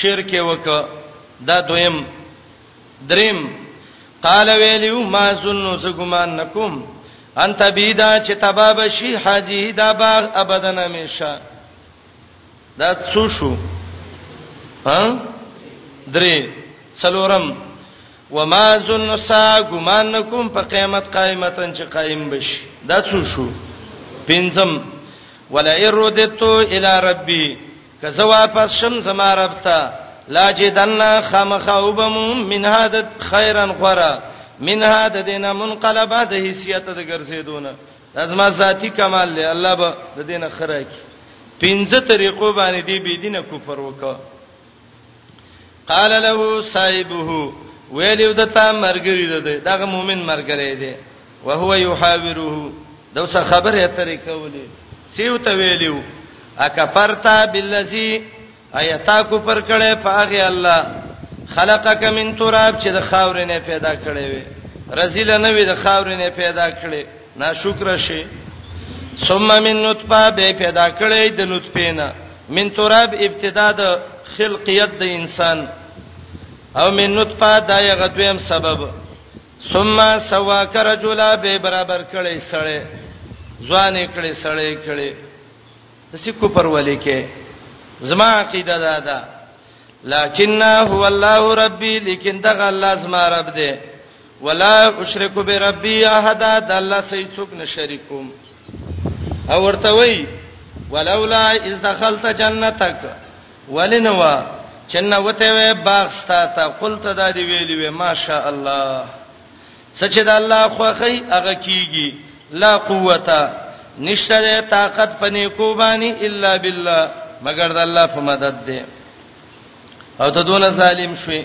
شرک وکړو دا دویم دریم قال ویلو ما ظن زګمان نکوم انت بیدا چې تباب شي حاجی دا باغ ابدن همیشه دا څو شو ها درې څلورم وما ظن الساعه ګمان نکوم په قیامت قائمتن چې قائم بشي دا څه شو پنځم ولا اردتو الى ربي که زه واپس شم زما رب ته لا جدن خامخوبم من هذا خيرا غرا من هذا دین منقلبه د حیثیت د ګرځیدونه لازمه ذاتی کمال له الله به د دینه خره کی پنځه طریقو باندې دی بی دینه کفر وکړه قال له صاحبه ویلو دته مرګری ده دغه مؤمن مرګری دی او هو یحاوره دوسه خبره اترې کولې سیو ته ویلو اکفرتا بالذی ایتا کو پر کړه پاغه الله خلقک من تراب چې د خاورې نه پیدا کړې وي رزیل نه وي د خاورې نه پیدا کړې ناشکر شي ثم من نطفه به پیدا کړی د نطفه نه من تراب ابتدا د خلقیت د انسان او من نطفه دا یو غدویم سبب ثم سوا کرجلا به برابر کړي سړی ځوان کړي سړی کړي تاسو کو پرولې کې زما عقیده دا ده لکن هو الله ربي لیکن دغه الله زما رب دی ولا اشرک بربی احد د الله سي څوک نه شریک کوم او ورته وی ولولا اذ دخلت جنتک ولنوا چنه وته وې باغ ستاته قلت دا دی ویلی وې ماشاء الله سچ د الله خوخی هغه کیږي لا قوتا نشته طاقت پنی کو بانی الا بالله مگر د الله په مدد دی او ته دونه ظالم شوی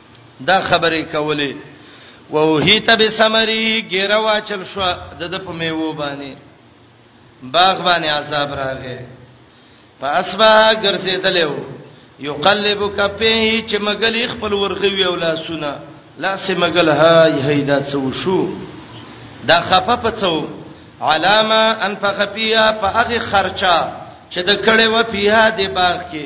دا خبرې کولې ووهیت بسمری ګیره واچل شو د د په میوه باندې باغ باندې عذاب راغې فاسبا ګرځیدلو یقلب کپه چې مګل خپل ورغوي او لاسونه لاس مګل هاي هيدا څو شو دا خفه پڅو علامه انفخ فيها فاغ خرچا چې د کړه و فيها د باغ کې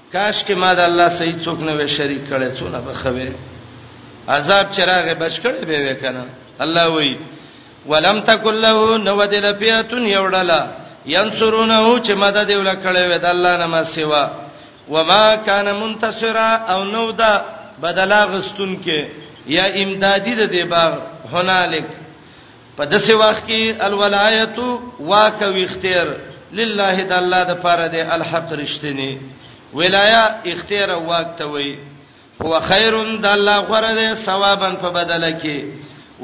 کاش کې ما د الله صحیح څوک نه وې شریک کړي څونه بخوي عذاب چراغ بچ کړي به وکنه الله وی ولم تکل له نو دل پیاتن یوړلا ینصرونه چې مدد یې ولکړې وې د الله نه ما سیوا وما کان منتصرا او نو دا بدلا غستون کې یا امدادی د دی باغ هنالک په دسه وخت کې الولایت واک او اختیار لله د الله د پاره دی الحق رښتینی ولایا اختیار او واک ته وی هو خیر د الله غره دی ثوابا په بدل کې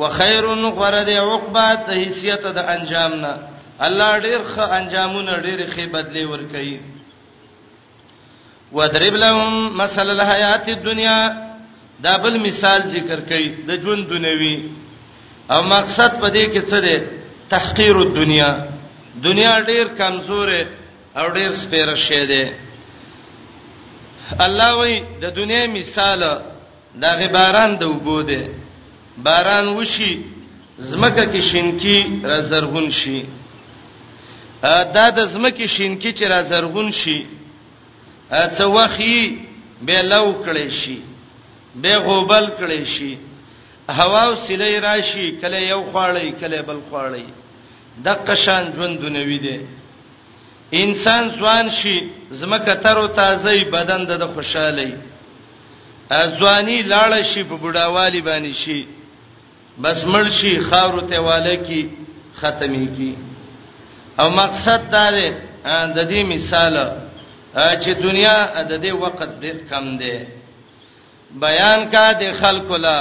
وخیر غره دی عقبا ته حیثیت د انجام نه الله ډیر ښه انجامونه ډیر ښه بدلی ور کوي وضرب لهم مثل الحیات الدنیا دا بل مثال ذکر کړي د ژوند دنیوي او مقصد په دې کې څه دی تحقیر الدنیا دنیا ډیر کمزوره او ډیر سپیره شه ده الله وی د دنیا مثال دا غي باران د وبو دی باران وشي زمکه کې شینکی را زرغون شي دا د زمکه شینکی چې را زرغون شي څه وخی به لو کړي شي به غوبل کړي شي هوا او سلی راشي کله یو خواړی کله بل خواړی د قشان ژوند نوي دي انسان ځوان شي زمکه تر او تازه بدن د خوشحالي ځواني لاړه شي په بډاوالي باندې شي بس مړ شي خاورو ته واله کی ختمي کی او مقصد دا دی د دې مثال چې دنیا د دې وخت ډېر کم دی بیان کا د خلکو لا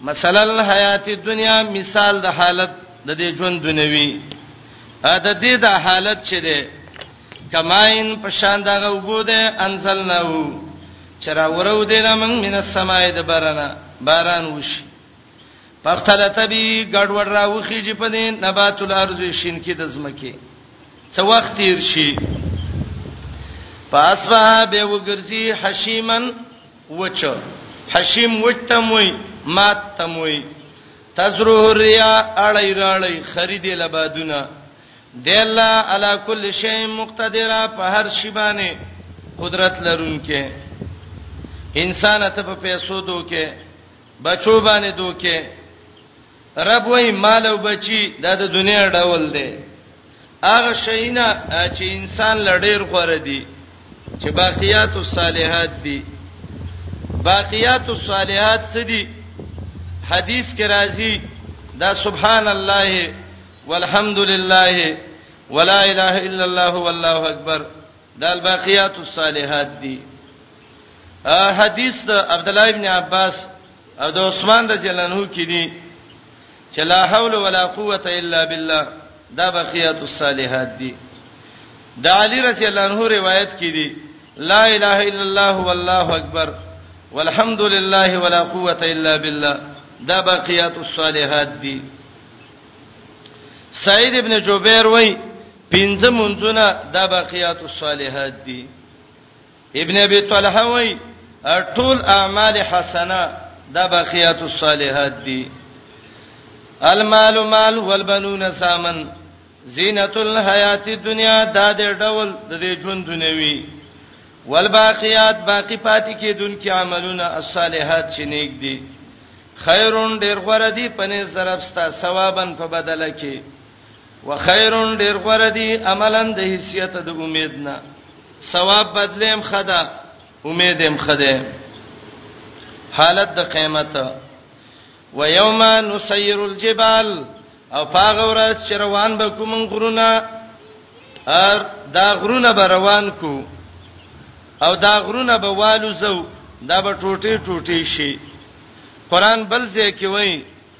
مثل الحیات الدنیا مثال د حالت د دې ژوند دنیوي ا د دې د حالت چې ده کماین په شان دغه وبوده انزلنه چرا ورو دې را من من السماء د بارانه باران وش پختلت بی ګډوډ را وخی چې په دې نبات الارض شین کې د زمکه څو وخت تیر شي پاسوا به وګرځي حشیمن وچ حشیم وچ تم وی مات تم وی تزروه الریا اړی راړی خرید لبادونه د الله علی کل شی مقتدر په هر شی باندې قدرت لرونکې انسان ته په پیسو دوکې بچو باندې دوکې رب وای مال او بچی دا د دنیا ډول دی هغه شینا چې انسان لړیر غوړه دي چې باقیات الصالحات دي باقیات الصالحات څه دي حدیث کې راځي دا سبحان الله والحمد لله ولا اله الا الله والله اکبر دا الباقیات الصالحات دي حدیث د عبد الله ابن عباس او د عثمان د جلنو کې دي چې لا حول ولا قوت الا بالله دا بقیات الصالحات دي د علی رضی الله عنه روایت کې دي لا اله الا الله والله اکبر والحمد لله ولا قوه الا بالله دا بقیات الصالحات دي سعید ابن جبیر وای پنځه منځونه دا بقیات الصالحات دي ابن ابي طلحه وای ټول اعمال حسنه دا باقیات الصالحات دي المال مال والبنون سامن زینت الحیات الدنیا دا د ډول د دې ژوند دنیوي والباقیات باقی پاتې کېدونکي عملونه الصالحات چې نیک دي خیرون ډیر غوړه دي پنځ درپستا ثوابن په بدله کې وخیرون ډیر غره دی عملا د حیثیت د امید نه ثواب بدلیم خدا امیدم خده حالت د قیامت و یوم نسیر الجبال او پاغه ورځ چې روان به کوم غرونه ار دا غرونه به روان کو او دا غرونه به والو زو دا به ټوټي ټوټي شي قران بل ځای کې وایي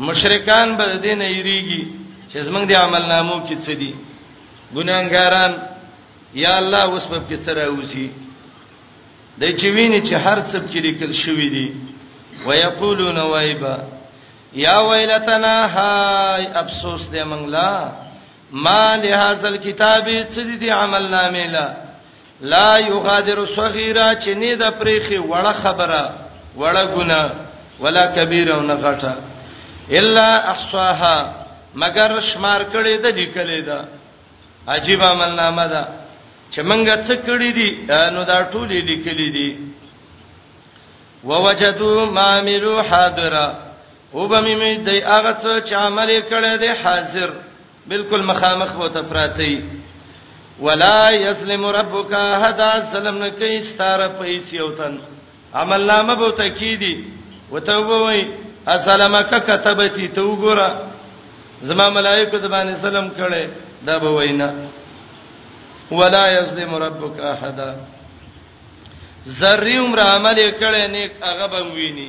مشرکان به دین ایریږي چې زمنګ دی عمل نامو کې څه دي ګناګاران یا الله اوس په کې سره اوسي د چې ویني چې هر څه کې لیکل شوی دی ويقولون وایبا یا ویلتنا هاي افسوس دې منګلا ما له هاذل کتاب څه دي عمل نامې لا لا یغادر صغیرا چې نه د پریخي وړه خبره وړه ګنا ولا کبیره او نه غټه الا احصاها مگر شمار کړي د لیکلې ده عجیب عمل نامه ده چې منګه څه کړی دي نو دا ټولې لیکلې دي ووجدوا ما عملوا حاضرا وبمې دې هغه څه چې عمل کړي دي حاضر بالکل مخامخ وو ته پراتی ولا یسلم ربک هدا سلام نه کوي ستاره پیڅ یو تن عمل نامه بو ته کی دي وته وای اسلامک كتبتي ته وګوره زما ملائکه د باندې سلام کړي دا به وینا ولا یسلم ربک احد ذری عمر عمل کړي نیک هغه به ویني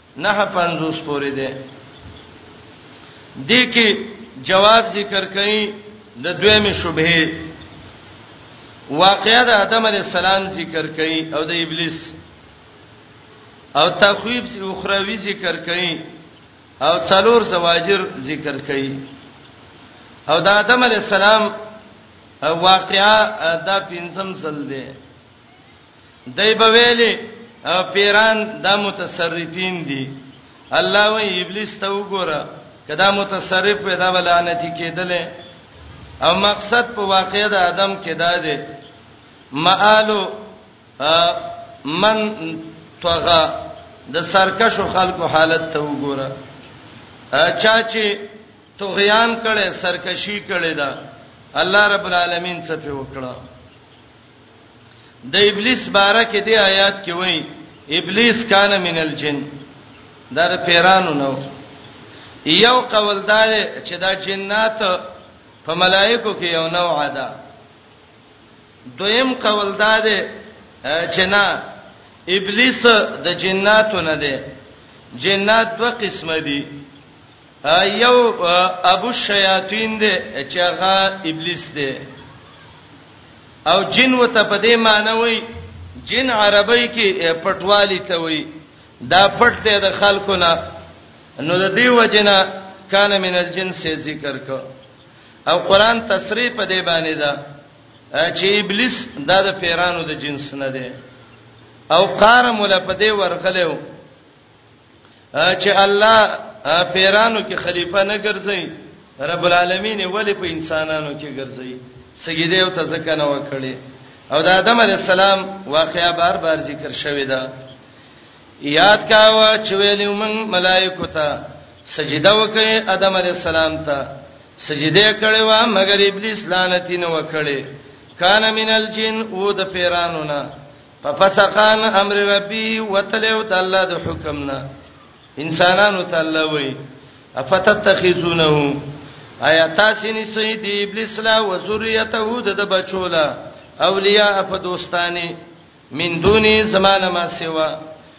نه پنځوس پورې ده دې کې جواب ذکر کړي د دویمې شوبه واقعیا د آدم علی السلام ذکر کړي او د ابلیس او تخویب سی اخروی ذکر کړي او څلور زواجر ذکر کړي او د آدم علی السلام واقعیا دا پنځم سل دی دای به ویلې پیران د متصرفین دي الله وی ابلیس ته وګوره کدا متصرف پیدا ولانتی کېدل او مقصد په واقع د ادم کې دا دی مآلو من توغه د سرکشو خلکو حالت ته وګوره چا چې طغیان کړي سرکشي کړي دا الله رب العالمین څه په وکړه د ابلیس باره کې دی آیات کې وایي ابلیس کان من الجن دا د پیرانو نو یو قول دا چې دا جنات په ملائکو کې یو نوع ده دویم قول دا ده چې نه ابلیس د جناتو نه ده جنات دوه قسمه دي یو ابو الشیاطین دی چې هغه ابلیس دی او جن وته په دې معنی وای جن عربی کې پټوالی ته وای دا پټ دی د خلکو نه نو د دې وجنه کان من الجن سے ذکر کو او قران تصریح په دې باندې دا چې ابلیس دا د پیرانو د جنس نه دی او قارم ولا په دې ورغلو چې الله پیرانو کې خلیفہ نه ګرځي رب العالمین ولی په انسانانو کې ګرځي سجده او تزکه نه وکړي او د آدم علی السلام واقعا بار بار ذکر شوی دا یاد کاوه چې ویلو من ملائکه ته سجده وکړي آدم علی السلام ته سجده کړي وا مگر ابلیس لعنتی نه وکړي کان من الجن او د پیرانو نه ففسقان امر ربي وتلو د الله د حکم نه انسانانو ته الله وای افتتخذونه آیا تاسو نسی د ابلیس لا و ذریته د بچولا اولیاء په دوستانی من دونی زمانه ما سیوا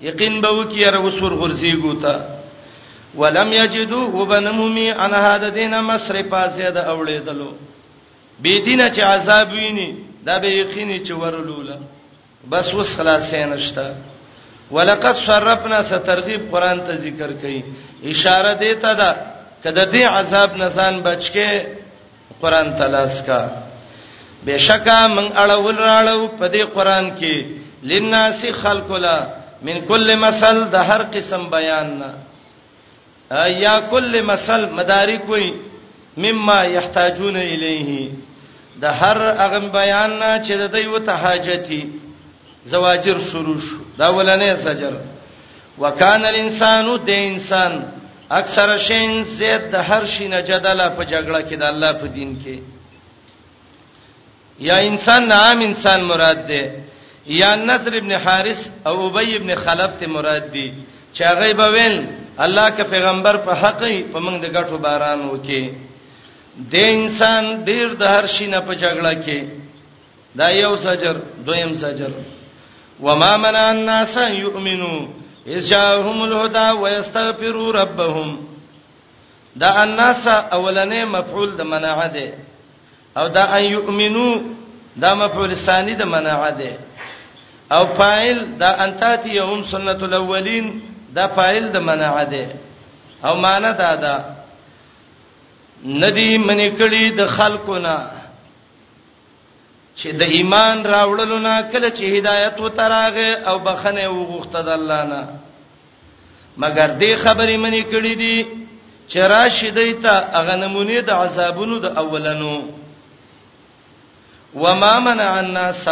یقین به وکي ر وسور غرزیګو ته ولم یجدو وبنمومی ان هذا دینه مصرفا زیاد اوړېدلو بی دینه چې عذاب ویني دا به یقیني چې ورلوله بس وس خلاصې نشته ولقد صرفنا سترغیب قران ته ذکر کړي اشاره دیته ده کده دې عذاب نسان بچکه قران تلاس کا بشکا من اړول راړو په دې قران کې لناس خلق لا من کل مثل د هر قسم بیان نه یا کل مثل مدارک وي مما يحتاجون الیه د هر اغم بیان نه چې د دوی وته حاجتي زواجر شروع شو دا ولنې زجر وکان الانسان د انسان اکثر شین زید د هر شي نه جدل په جګړه کې د الله په دین کې یا انسان نام انسان مراد ده یا نصر ابن حارث او ابی ابن خلف ته مراد دي چې هغه به ویل الله که پیغمبر په حق په موږ د غټو باران وکي د انسان ډیر د هر شي نه په جګړه کې دا یو سجر دویم سجر وما منع الناس ان يؤمنوا اذ جاءهم الهدى ويستغفروا ربهم دا الناس اولنې مفعول د منع ده او دا ان يؤمنوا دا مفعول ثانی د منع ده او فاعل دا انتاتی یوم سنت الاولین دا فاعل د منع ده او معنی دا ده ندی منی کړي د خلقونه چې د ایمان راوړلو نه کله چې هدایت و تراغه او بخنه وغوښته د الله نه مګر دې خبرې منی کړې دي چې راشدې ته هغه نمونه د عذابونو د اولنو وما منع الناس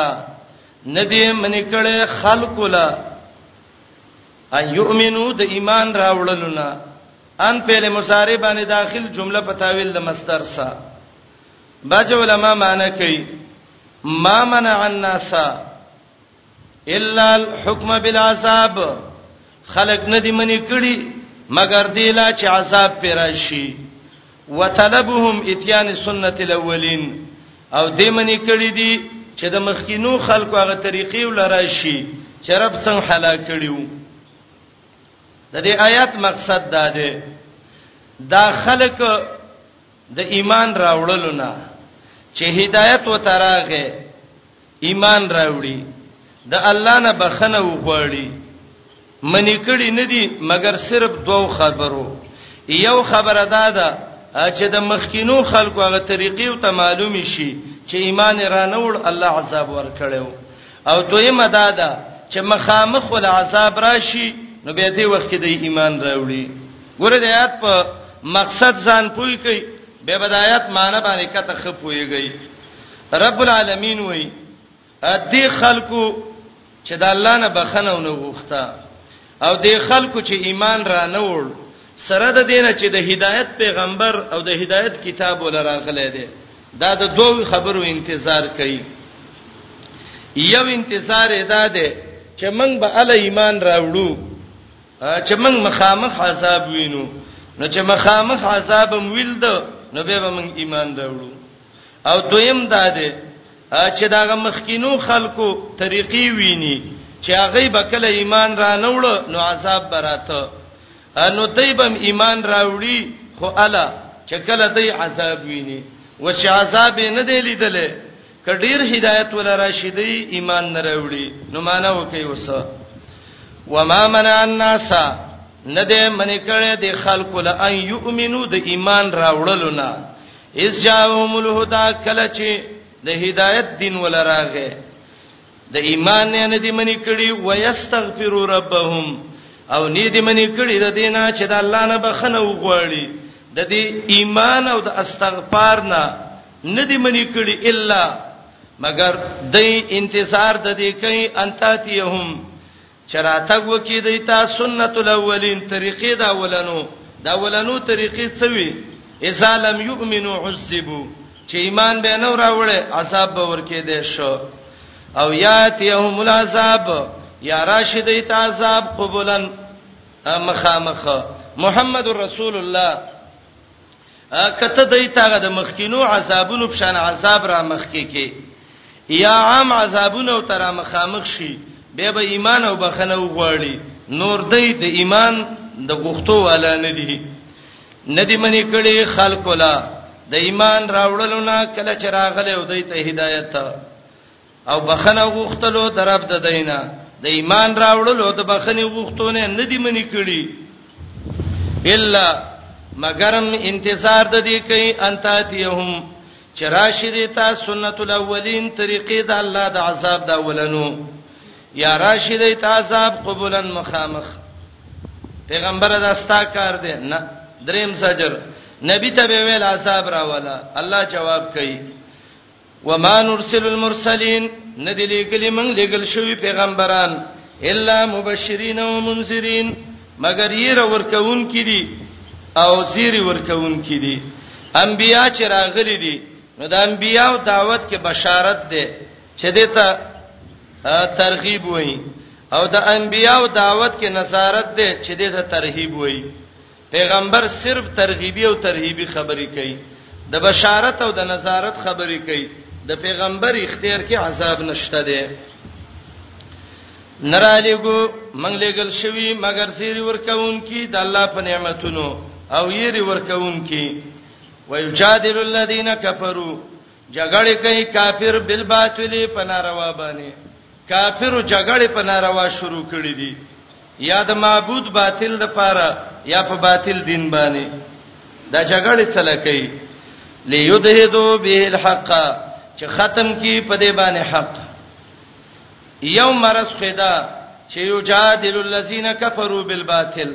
ندی منی کړي خلق لا ان یؤمنو د ایمان راوړلو نه ان په لمصاری باندې داخل جمله په تاویل د مصدر سره بعض علما معنی کوي ما منع الناس الا الحكم بالعذاب خلق نه دی منی کړي مگر دی لا چې عذاب پیراشي وطلبهم اتيان سنت الاولين او دې منی کړي دي چې د مخکینو خلکو هغه طریقې ولراشي چې رب څنګه هلاک کړیو د دې آیات مقصد دا دی دا خلک د ایمان راوړلو نه چې هدایت و تراغه ایمان راوړي د الله نه بخنه وغواړي منی کړي نه دي مګر صرف دوو خبرو یو خبره دا ده چې د مخکینو خلکو هغه طریقې او ته معلوم شي چې ایمان رانوړ الله عذاب ورکړو او دویمه دا ده چې مخامخ ول عذاب راشي نو به دې وخت کې د ایمان راوړي ګوره د آیات په مقصد ځان پوي کوي به بدايات معنی باندې کته خپويږي رب العالمین وای دې خلکو چې د الله نه بخنه ونه غوښته او دې خلکو چې ایمان را نه وړ سره د دینه چې د هدایت پیغمبر او د هدایت کتاب ولراغله دي دا د دوه خبرو انتظار کوي یو انتظار ادا ده چې موږ به ال ایمان راوړو چې موږ مخامخ عذاب وینو نو چې مخامخ عذاب هم ویل ده نو به موږ ایمان دروړو او دویم دا ده چې دا مخکینو خلکو طریقې ویني چې هغه به کله ایمان را نوړ نو عذاب براته نو دیبم ایمان راوړي خو الا چې کله دی عذاب ویني و چې عذاب نه دی لیدلې که ډیر هدایت ولا راشي دی ایمان نه راوړي نو معنا وکي وسه وما منع الناس نه دې منې کړې د خلکو له ان یؤمنو د ایمان راوړلو نه اس جاءهم الهدى کله چې د هدایت دین ولا راغې د ایمان نه دې منې کړي ويستغفروا ربهم او نه دې منې کړي د دینه چې د الله نه بخنه وغواړي د دې ایمان او د استغفار نه نه دی منی کړي الا مگر دای انتظار د دې کوي انتاتیهم چراتګ وکي د تا سنت الاولین طریقې دا ولنو دا ولنو طریقې څه وی اذا لم یؤمنو عذبو چې ایمان به نه راوړي عذاب به ورکې دې شو او یاتیهم العذاب یا راشد ایت عذاب قبولن مخامخ محمد رسول الله کته دای تاغه د مخکینو عذابونو په شان عذاب را مخکې کې یا عام عذابونو تر مخامخ شي به به ایمان او بخنه وغواړي نور دای د ایمان د غختو والا نه دي ندی منی کړي خلق ولا د ایمان راوړلو نه کله چې راغله او دای ته هدایت او بخنه غوښتلو درب د دینه د ایمان راوړلو د بخنه غوښتونه نه دی منی کړی الا مگرم انتظار د دې کوي انتاتیهم چراشری تا سنت الاولین طریقې د الله د عذاب دا ولنو یا راشدی تا عذاب قبولن مخامخ پیغمبر دا ستا کار دی نه دریم سجر نبی ته ویل عذاب راولا الله جواب کوي وما نرسل المرسلین ندی لګلی من لګل شوی پیغمبران الا مبشرین و منذرین مگر یې را ورکون کړي او زیری ورکون کړي انبیا چې راغلي دي نو د انبیاو دعوت کې بشارت ده چې دته ترغیب وایي او د انبیاو دعوت کې نصارت ده چې دته ترهیب وایي پیغمبر صرف ترغیبی او ترهیبی خبرې کوي د بشارت او د نظارت خبرې کوي د پیغمبر اختیار کې عذاب نشته دی نرالیګو منګ لګل شوی مگر سیر ورکون کی د الله په نعمتونو او یری ورکون کی ویجادل الذین کفروا جګړه کوي کافر بالباطل په ناروا باندې کافر جګړه په ناروا شروع کړې دي یا د معبود باطل د پاره یا په باطل دین باندې دا جګړه چلا کوي ليدهدو به الحق چې ختم کی په دې باندې حق یوم مرز خدا چې یجادل الذین کفروا بالباطل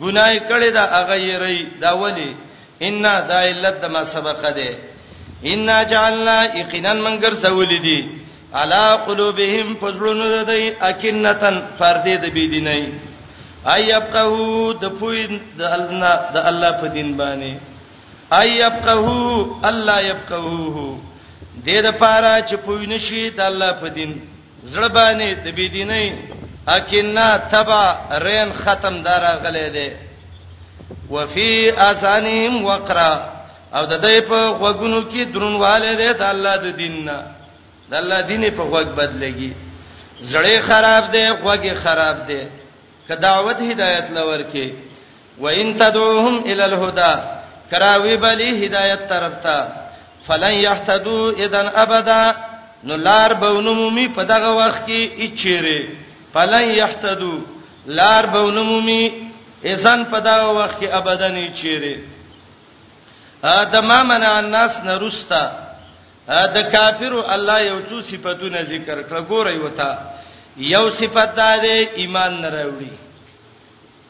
ګناي کړي دا هغه یې ری دا ولی ان دا علت د ما سبقه ده ان جعلنا یقینا من ګرځول دي علا قلوبهم فزړونو د دی اکنتن فردې د بی دیني اي ابقهو د پوی د الله د الله په دین باندې اي ابقهو الله يبقهو دې د پاره چې پوی نشي د الله په دین زړه باندې د بی دیني اکینا تبا رین ختم دارا غلې ده وفي اذانهم وقرا او د دې په غوګونو کې درنواله ده د الله د دین نه د الله دین په غوګ بدلېږي زړه خراب ده غوګي خراب ده که دعوت هدایت لور کې وان تدعوهم الى الهدى کراوی بلی هدایت طرف ته فلن يهتدوا اذا ابدا نو لار بونمومي په دغه وخت کې اچيره فلن يهتدوا لار بونمومي اذن په دغه وخت کې ابدا نه اچيره ادمه منع الناس نرستا د کافرو الله یو څو صفاتونه ذکر کړه ګورئ وتا یو صفات دا دی ایمان نه راوړي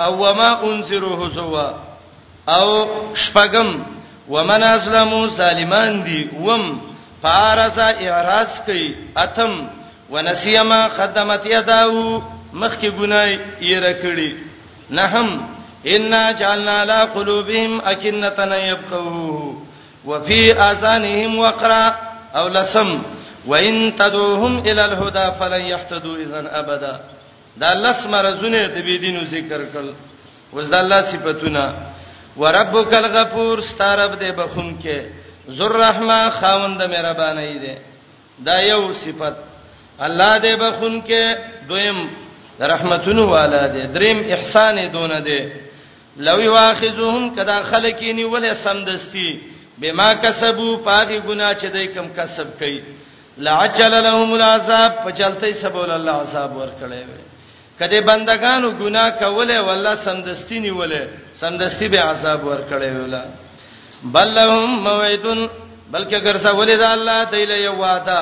او وما انذروا هزوا او شپغم ومن اسلموا سالمان دي وم فارسا اعراض کوي اتم ونسيما قدمت يداه مخکې ګناي یې راکړي نه هم ان جعلنا لا قلوبهم اكنه يبقوا وفي اذانهم وقرا او لسم وان تدعوهم الى الهدى فلن يهتدوا اذا ابدا دا لس مرزونه د بی دینو ذکر کړل وز د الله صفاتونه وربک الغفور ستارب دې بخون کې ذر رحمه خاوند مهرباني دې دا یو صفت الله دې بخون کې دویم رحمتونو والا دې دریم احسان دون دې لو واخذهم کدا خلقینی ولې سمدستی بما کسبو پاګی ګنا چې دای کم کسب کړي لعجل لهم العذاب په چلتې سبول الله عذاب ورکړي وي کله بندگانو ګناه کوله والله سمدستی نیوله سمدستی به عذاب ورکړي ولا بل لهم موعد بلکې ګرځه ولې دا الله تعالی یو وعده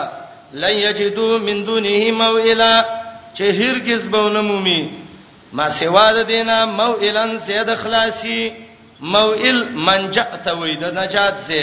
لن یجدو من دونه موئلا چې هرگز به ونمومي ما سوا د دینه موئلن سید خلاصي موئل منجأ ته وې د نجات سه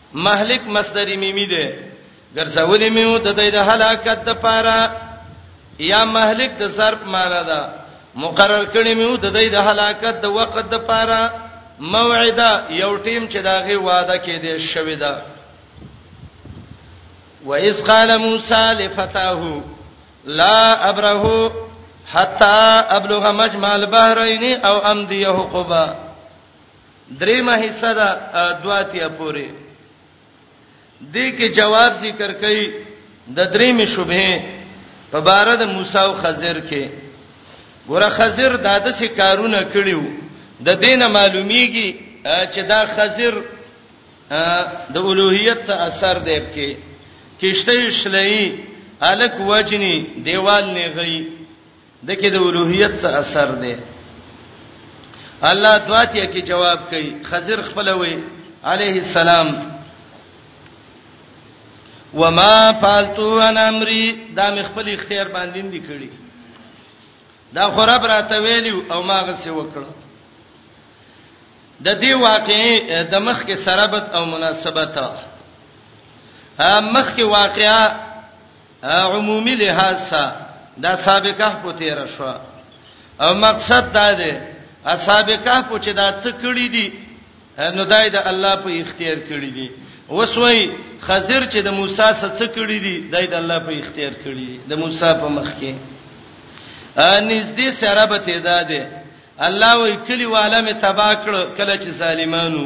مهلک مصدر میمی ده ګرځولې میو د دې د هلاکت د پاره یا مهلک د صرف معنا ده مقرر کړی میو د دې د هلاکت د وخت د پاره موعده یو ټیم چې داغه وعده کې دې شوی ده و اذ قال موسی لفتاه لا ابره حتا ابلغ مجمع البحرین او امدیه قبا دریمه حصہ دا دواتیا پورې دې کې جواب ذکر کړي د دریمه شوبه په بار د موسی او خضر کې ګوره خضر داده سي کارونه کړیو د دینه معلومیږي چې دا خضر د اولوہیت څخه اثر دی کې کشته شلئی الک وجنی دیوال نه غي دکې د اولوهیت څه اثر دی الله دواتیا کې جواب کوي خضر خپل وی عليه السلام وما فالتو ان امري دا مې خپل اختیار باندې دي کړی دا خراب راته ویلی او ما غسه وکړ د دې واقعې د مخ کې سرابت او مناسبت مخ کې واقعا عمومي لحاظ سره دا سابقه په تیر شو او مقصد دا دی سابقه په چې دا څه کړی دي نو دای د الله په اختیار کړی دي وسوي خضر چې د موسی سره څه کړی دي دای د الله په اختیار کړی دي د موسی په مخ کې نږدې سره به ته ده الله وی کلی والا می تبا کړ کله چې ظالمانو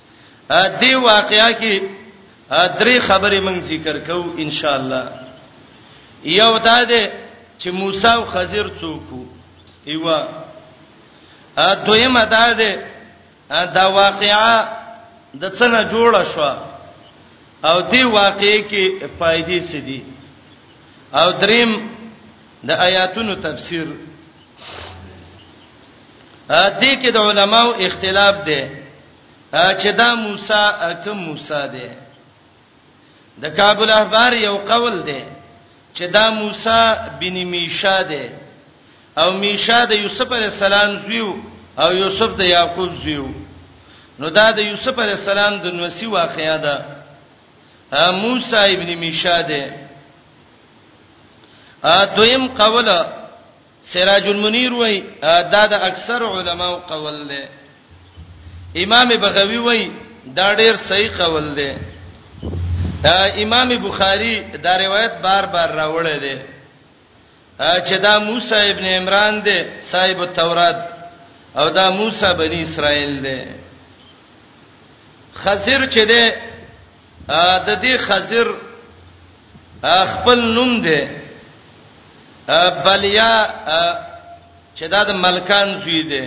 دې واقعیا کې درې خبرې مونږ ذکر کوو ان شاء الله یو دا ده چې موسی او خضر څوک وو ایوا ا دویمه دا ده دا واقعیا د څنګه جوړه شو او دې واقعې کې فائدې څه دي او دریم د آیاتونو تفسیر دې کې د علماو اختلاف دی چې دا موسی کوم موسی دی د کابل احبار یو قول دی چې دا موسی بن میشا دی او میشا د یوسف علی السلام زیو او یوسف د یعقوب زیو نو دا د یوسف علی السلام د نوسی واقعیا ده موسی ابن میشا ده ا دویم قول سراج المنیر وای دا د اکثر علماو قول ده امام بغوی وای دا ډیر صحیح قول ده امام بخاری دا روایت بار بار راوړی دی چې دا موسی ابن عمران دی صاحب التورات او دا موسی بنی اسرائیل دی خضر چې دی د دې خضر خپل نوم دی بلیا چې دا د ملکان زوی دی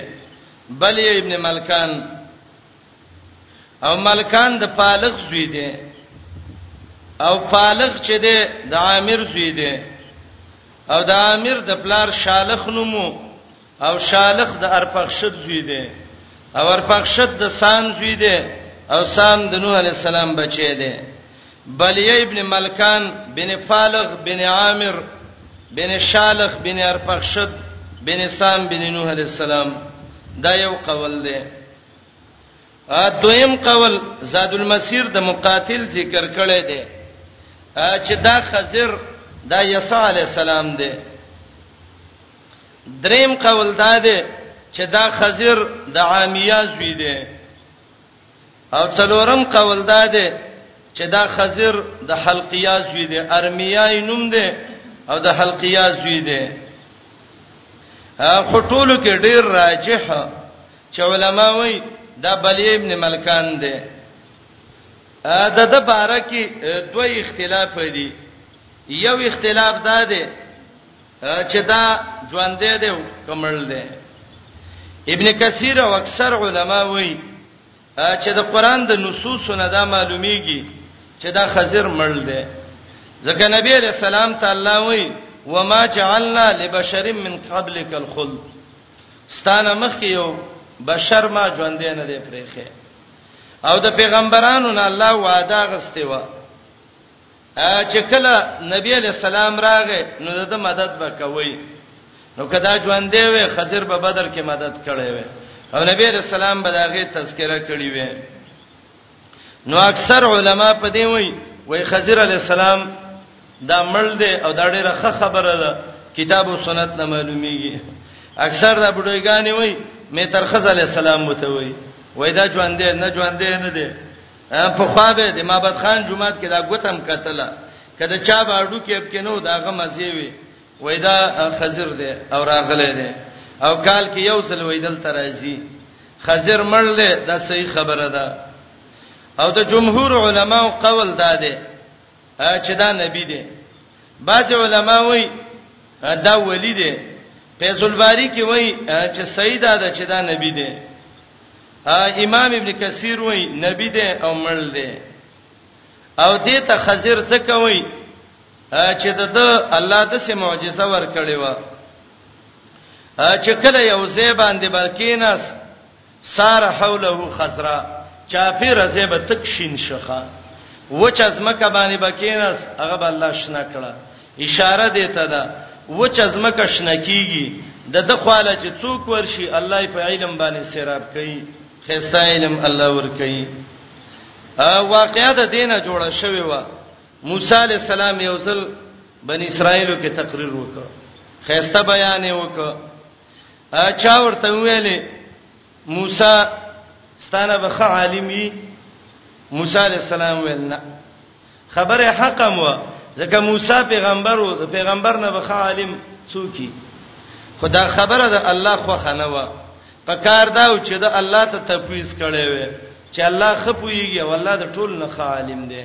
بلیا ابن ملکان او ملکان د پالخ زوی دی او پالخ چې دی د عامر زوی دی او د عامر د پلار شالخ نومو او شالخ د ارپخشد زوی دی او ارپخشد د سام زوی دی او سام د نوح علی السلام بچی دی بلی ابن ملکان بن فالغ بن عامر بن شالخ بن ارپخشد بن سام بن نوح علی السلام دا یو قول دی دویم قول زاد المسیر د مقاتل ذکر کړی دی چې دا خضر دا یسع علی السلام دی دریم قول دا دی چې دا خضر د عامیه زوی دی او څلورم قول دا دی چې دا خضر د حلقیه زوی دی ارمیای نوم دی او د حلقیه زوی دی خټولو کې ډیر راجح چې علما وایي دا بلی ابن ملکان دی د د باره کې دوه اختلاف دي یو اختلاف دا دی چې دا ژوند دی کمل دی ابن کثیر او اکثر علما وایي چې د قران د نصوصونه دا معلومیږي چې دا خزر مړ دی ځکه نبی علیہ السلام تعالی وایي وما جعلنا لبشر من قبلك الخلد ستانه مخ کې یو بشر ما ژوند نه دی پرېخه او د پیغمبرانو نه الله وعده غسته و چې کله نبی علی السلام راغې نو د مدد وکوي نو کدا ژوند دی وي خضر په بدر کې مدد کړي وي او نبی علی السلام به داغه تذکرہ کړی وي نو اکثر علما په دې وایي وای خضر علی السلام دا مړ دی او دا ډیره ښه خبره ده کتاب او سنت نه معلومیږي اکثر دا بډایګانی وای مې تر خضر علی السلام وته وای وای دا ژوند دی نه ژوند دی نه دی په خوا به د مابد خان جمعات کې دا غوتم کتله کله چا باډو کې اب کې نو دا غمزه وي وای دا خضر دی او راغلی دی او کال کې یو ځل ویدل ترازی خضر مړ دی دا صحیح خبره ده او د جمهور علماو قول دا دی چې دا نبی دی بعض علما وای دا ولی دی فیض الباری کې وای چې سید ده چې دا نبی دی امام ابن کثیر وای نبی دی او مړ دی او دې ته خضر څه کوي چې د الله د سه معجزه ور کړی و چې کله یو زی باندې بلکیناس سار حوله خزرا چاپی رزه به تک شین شخه وچ از مکه باندې بکیناس هغه به الله شنا کړه اشاره دیته ده وچ از مکه شنا کیږي د د خواله چې څوک ورشي الله په علم باندې سراب کوي خسته علم الله ور کوي واقعیا د دینه جوړه شوی و موسی علی السلام یو ځل بنی اسرائیلو کې تقریر وکړ خيسته بیان وکړ اچا ورته ویلې موسی ستانه به عالمي موسی علی السلام ویلنا خبره حق مو ځکه موسی پیغمبر او پیغمبر نه به عالم څوکي خدا خبره ده الله خو خنوا په کار دا او چې ده الله ته تفویض کړي وي چې الله خپويږي او الله د ټول نه عالم دی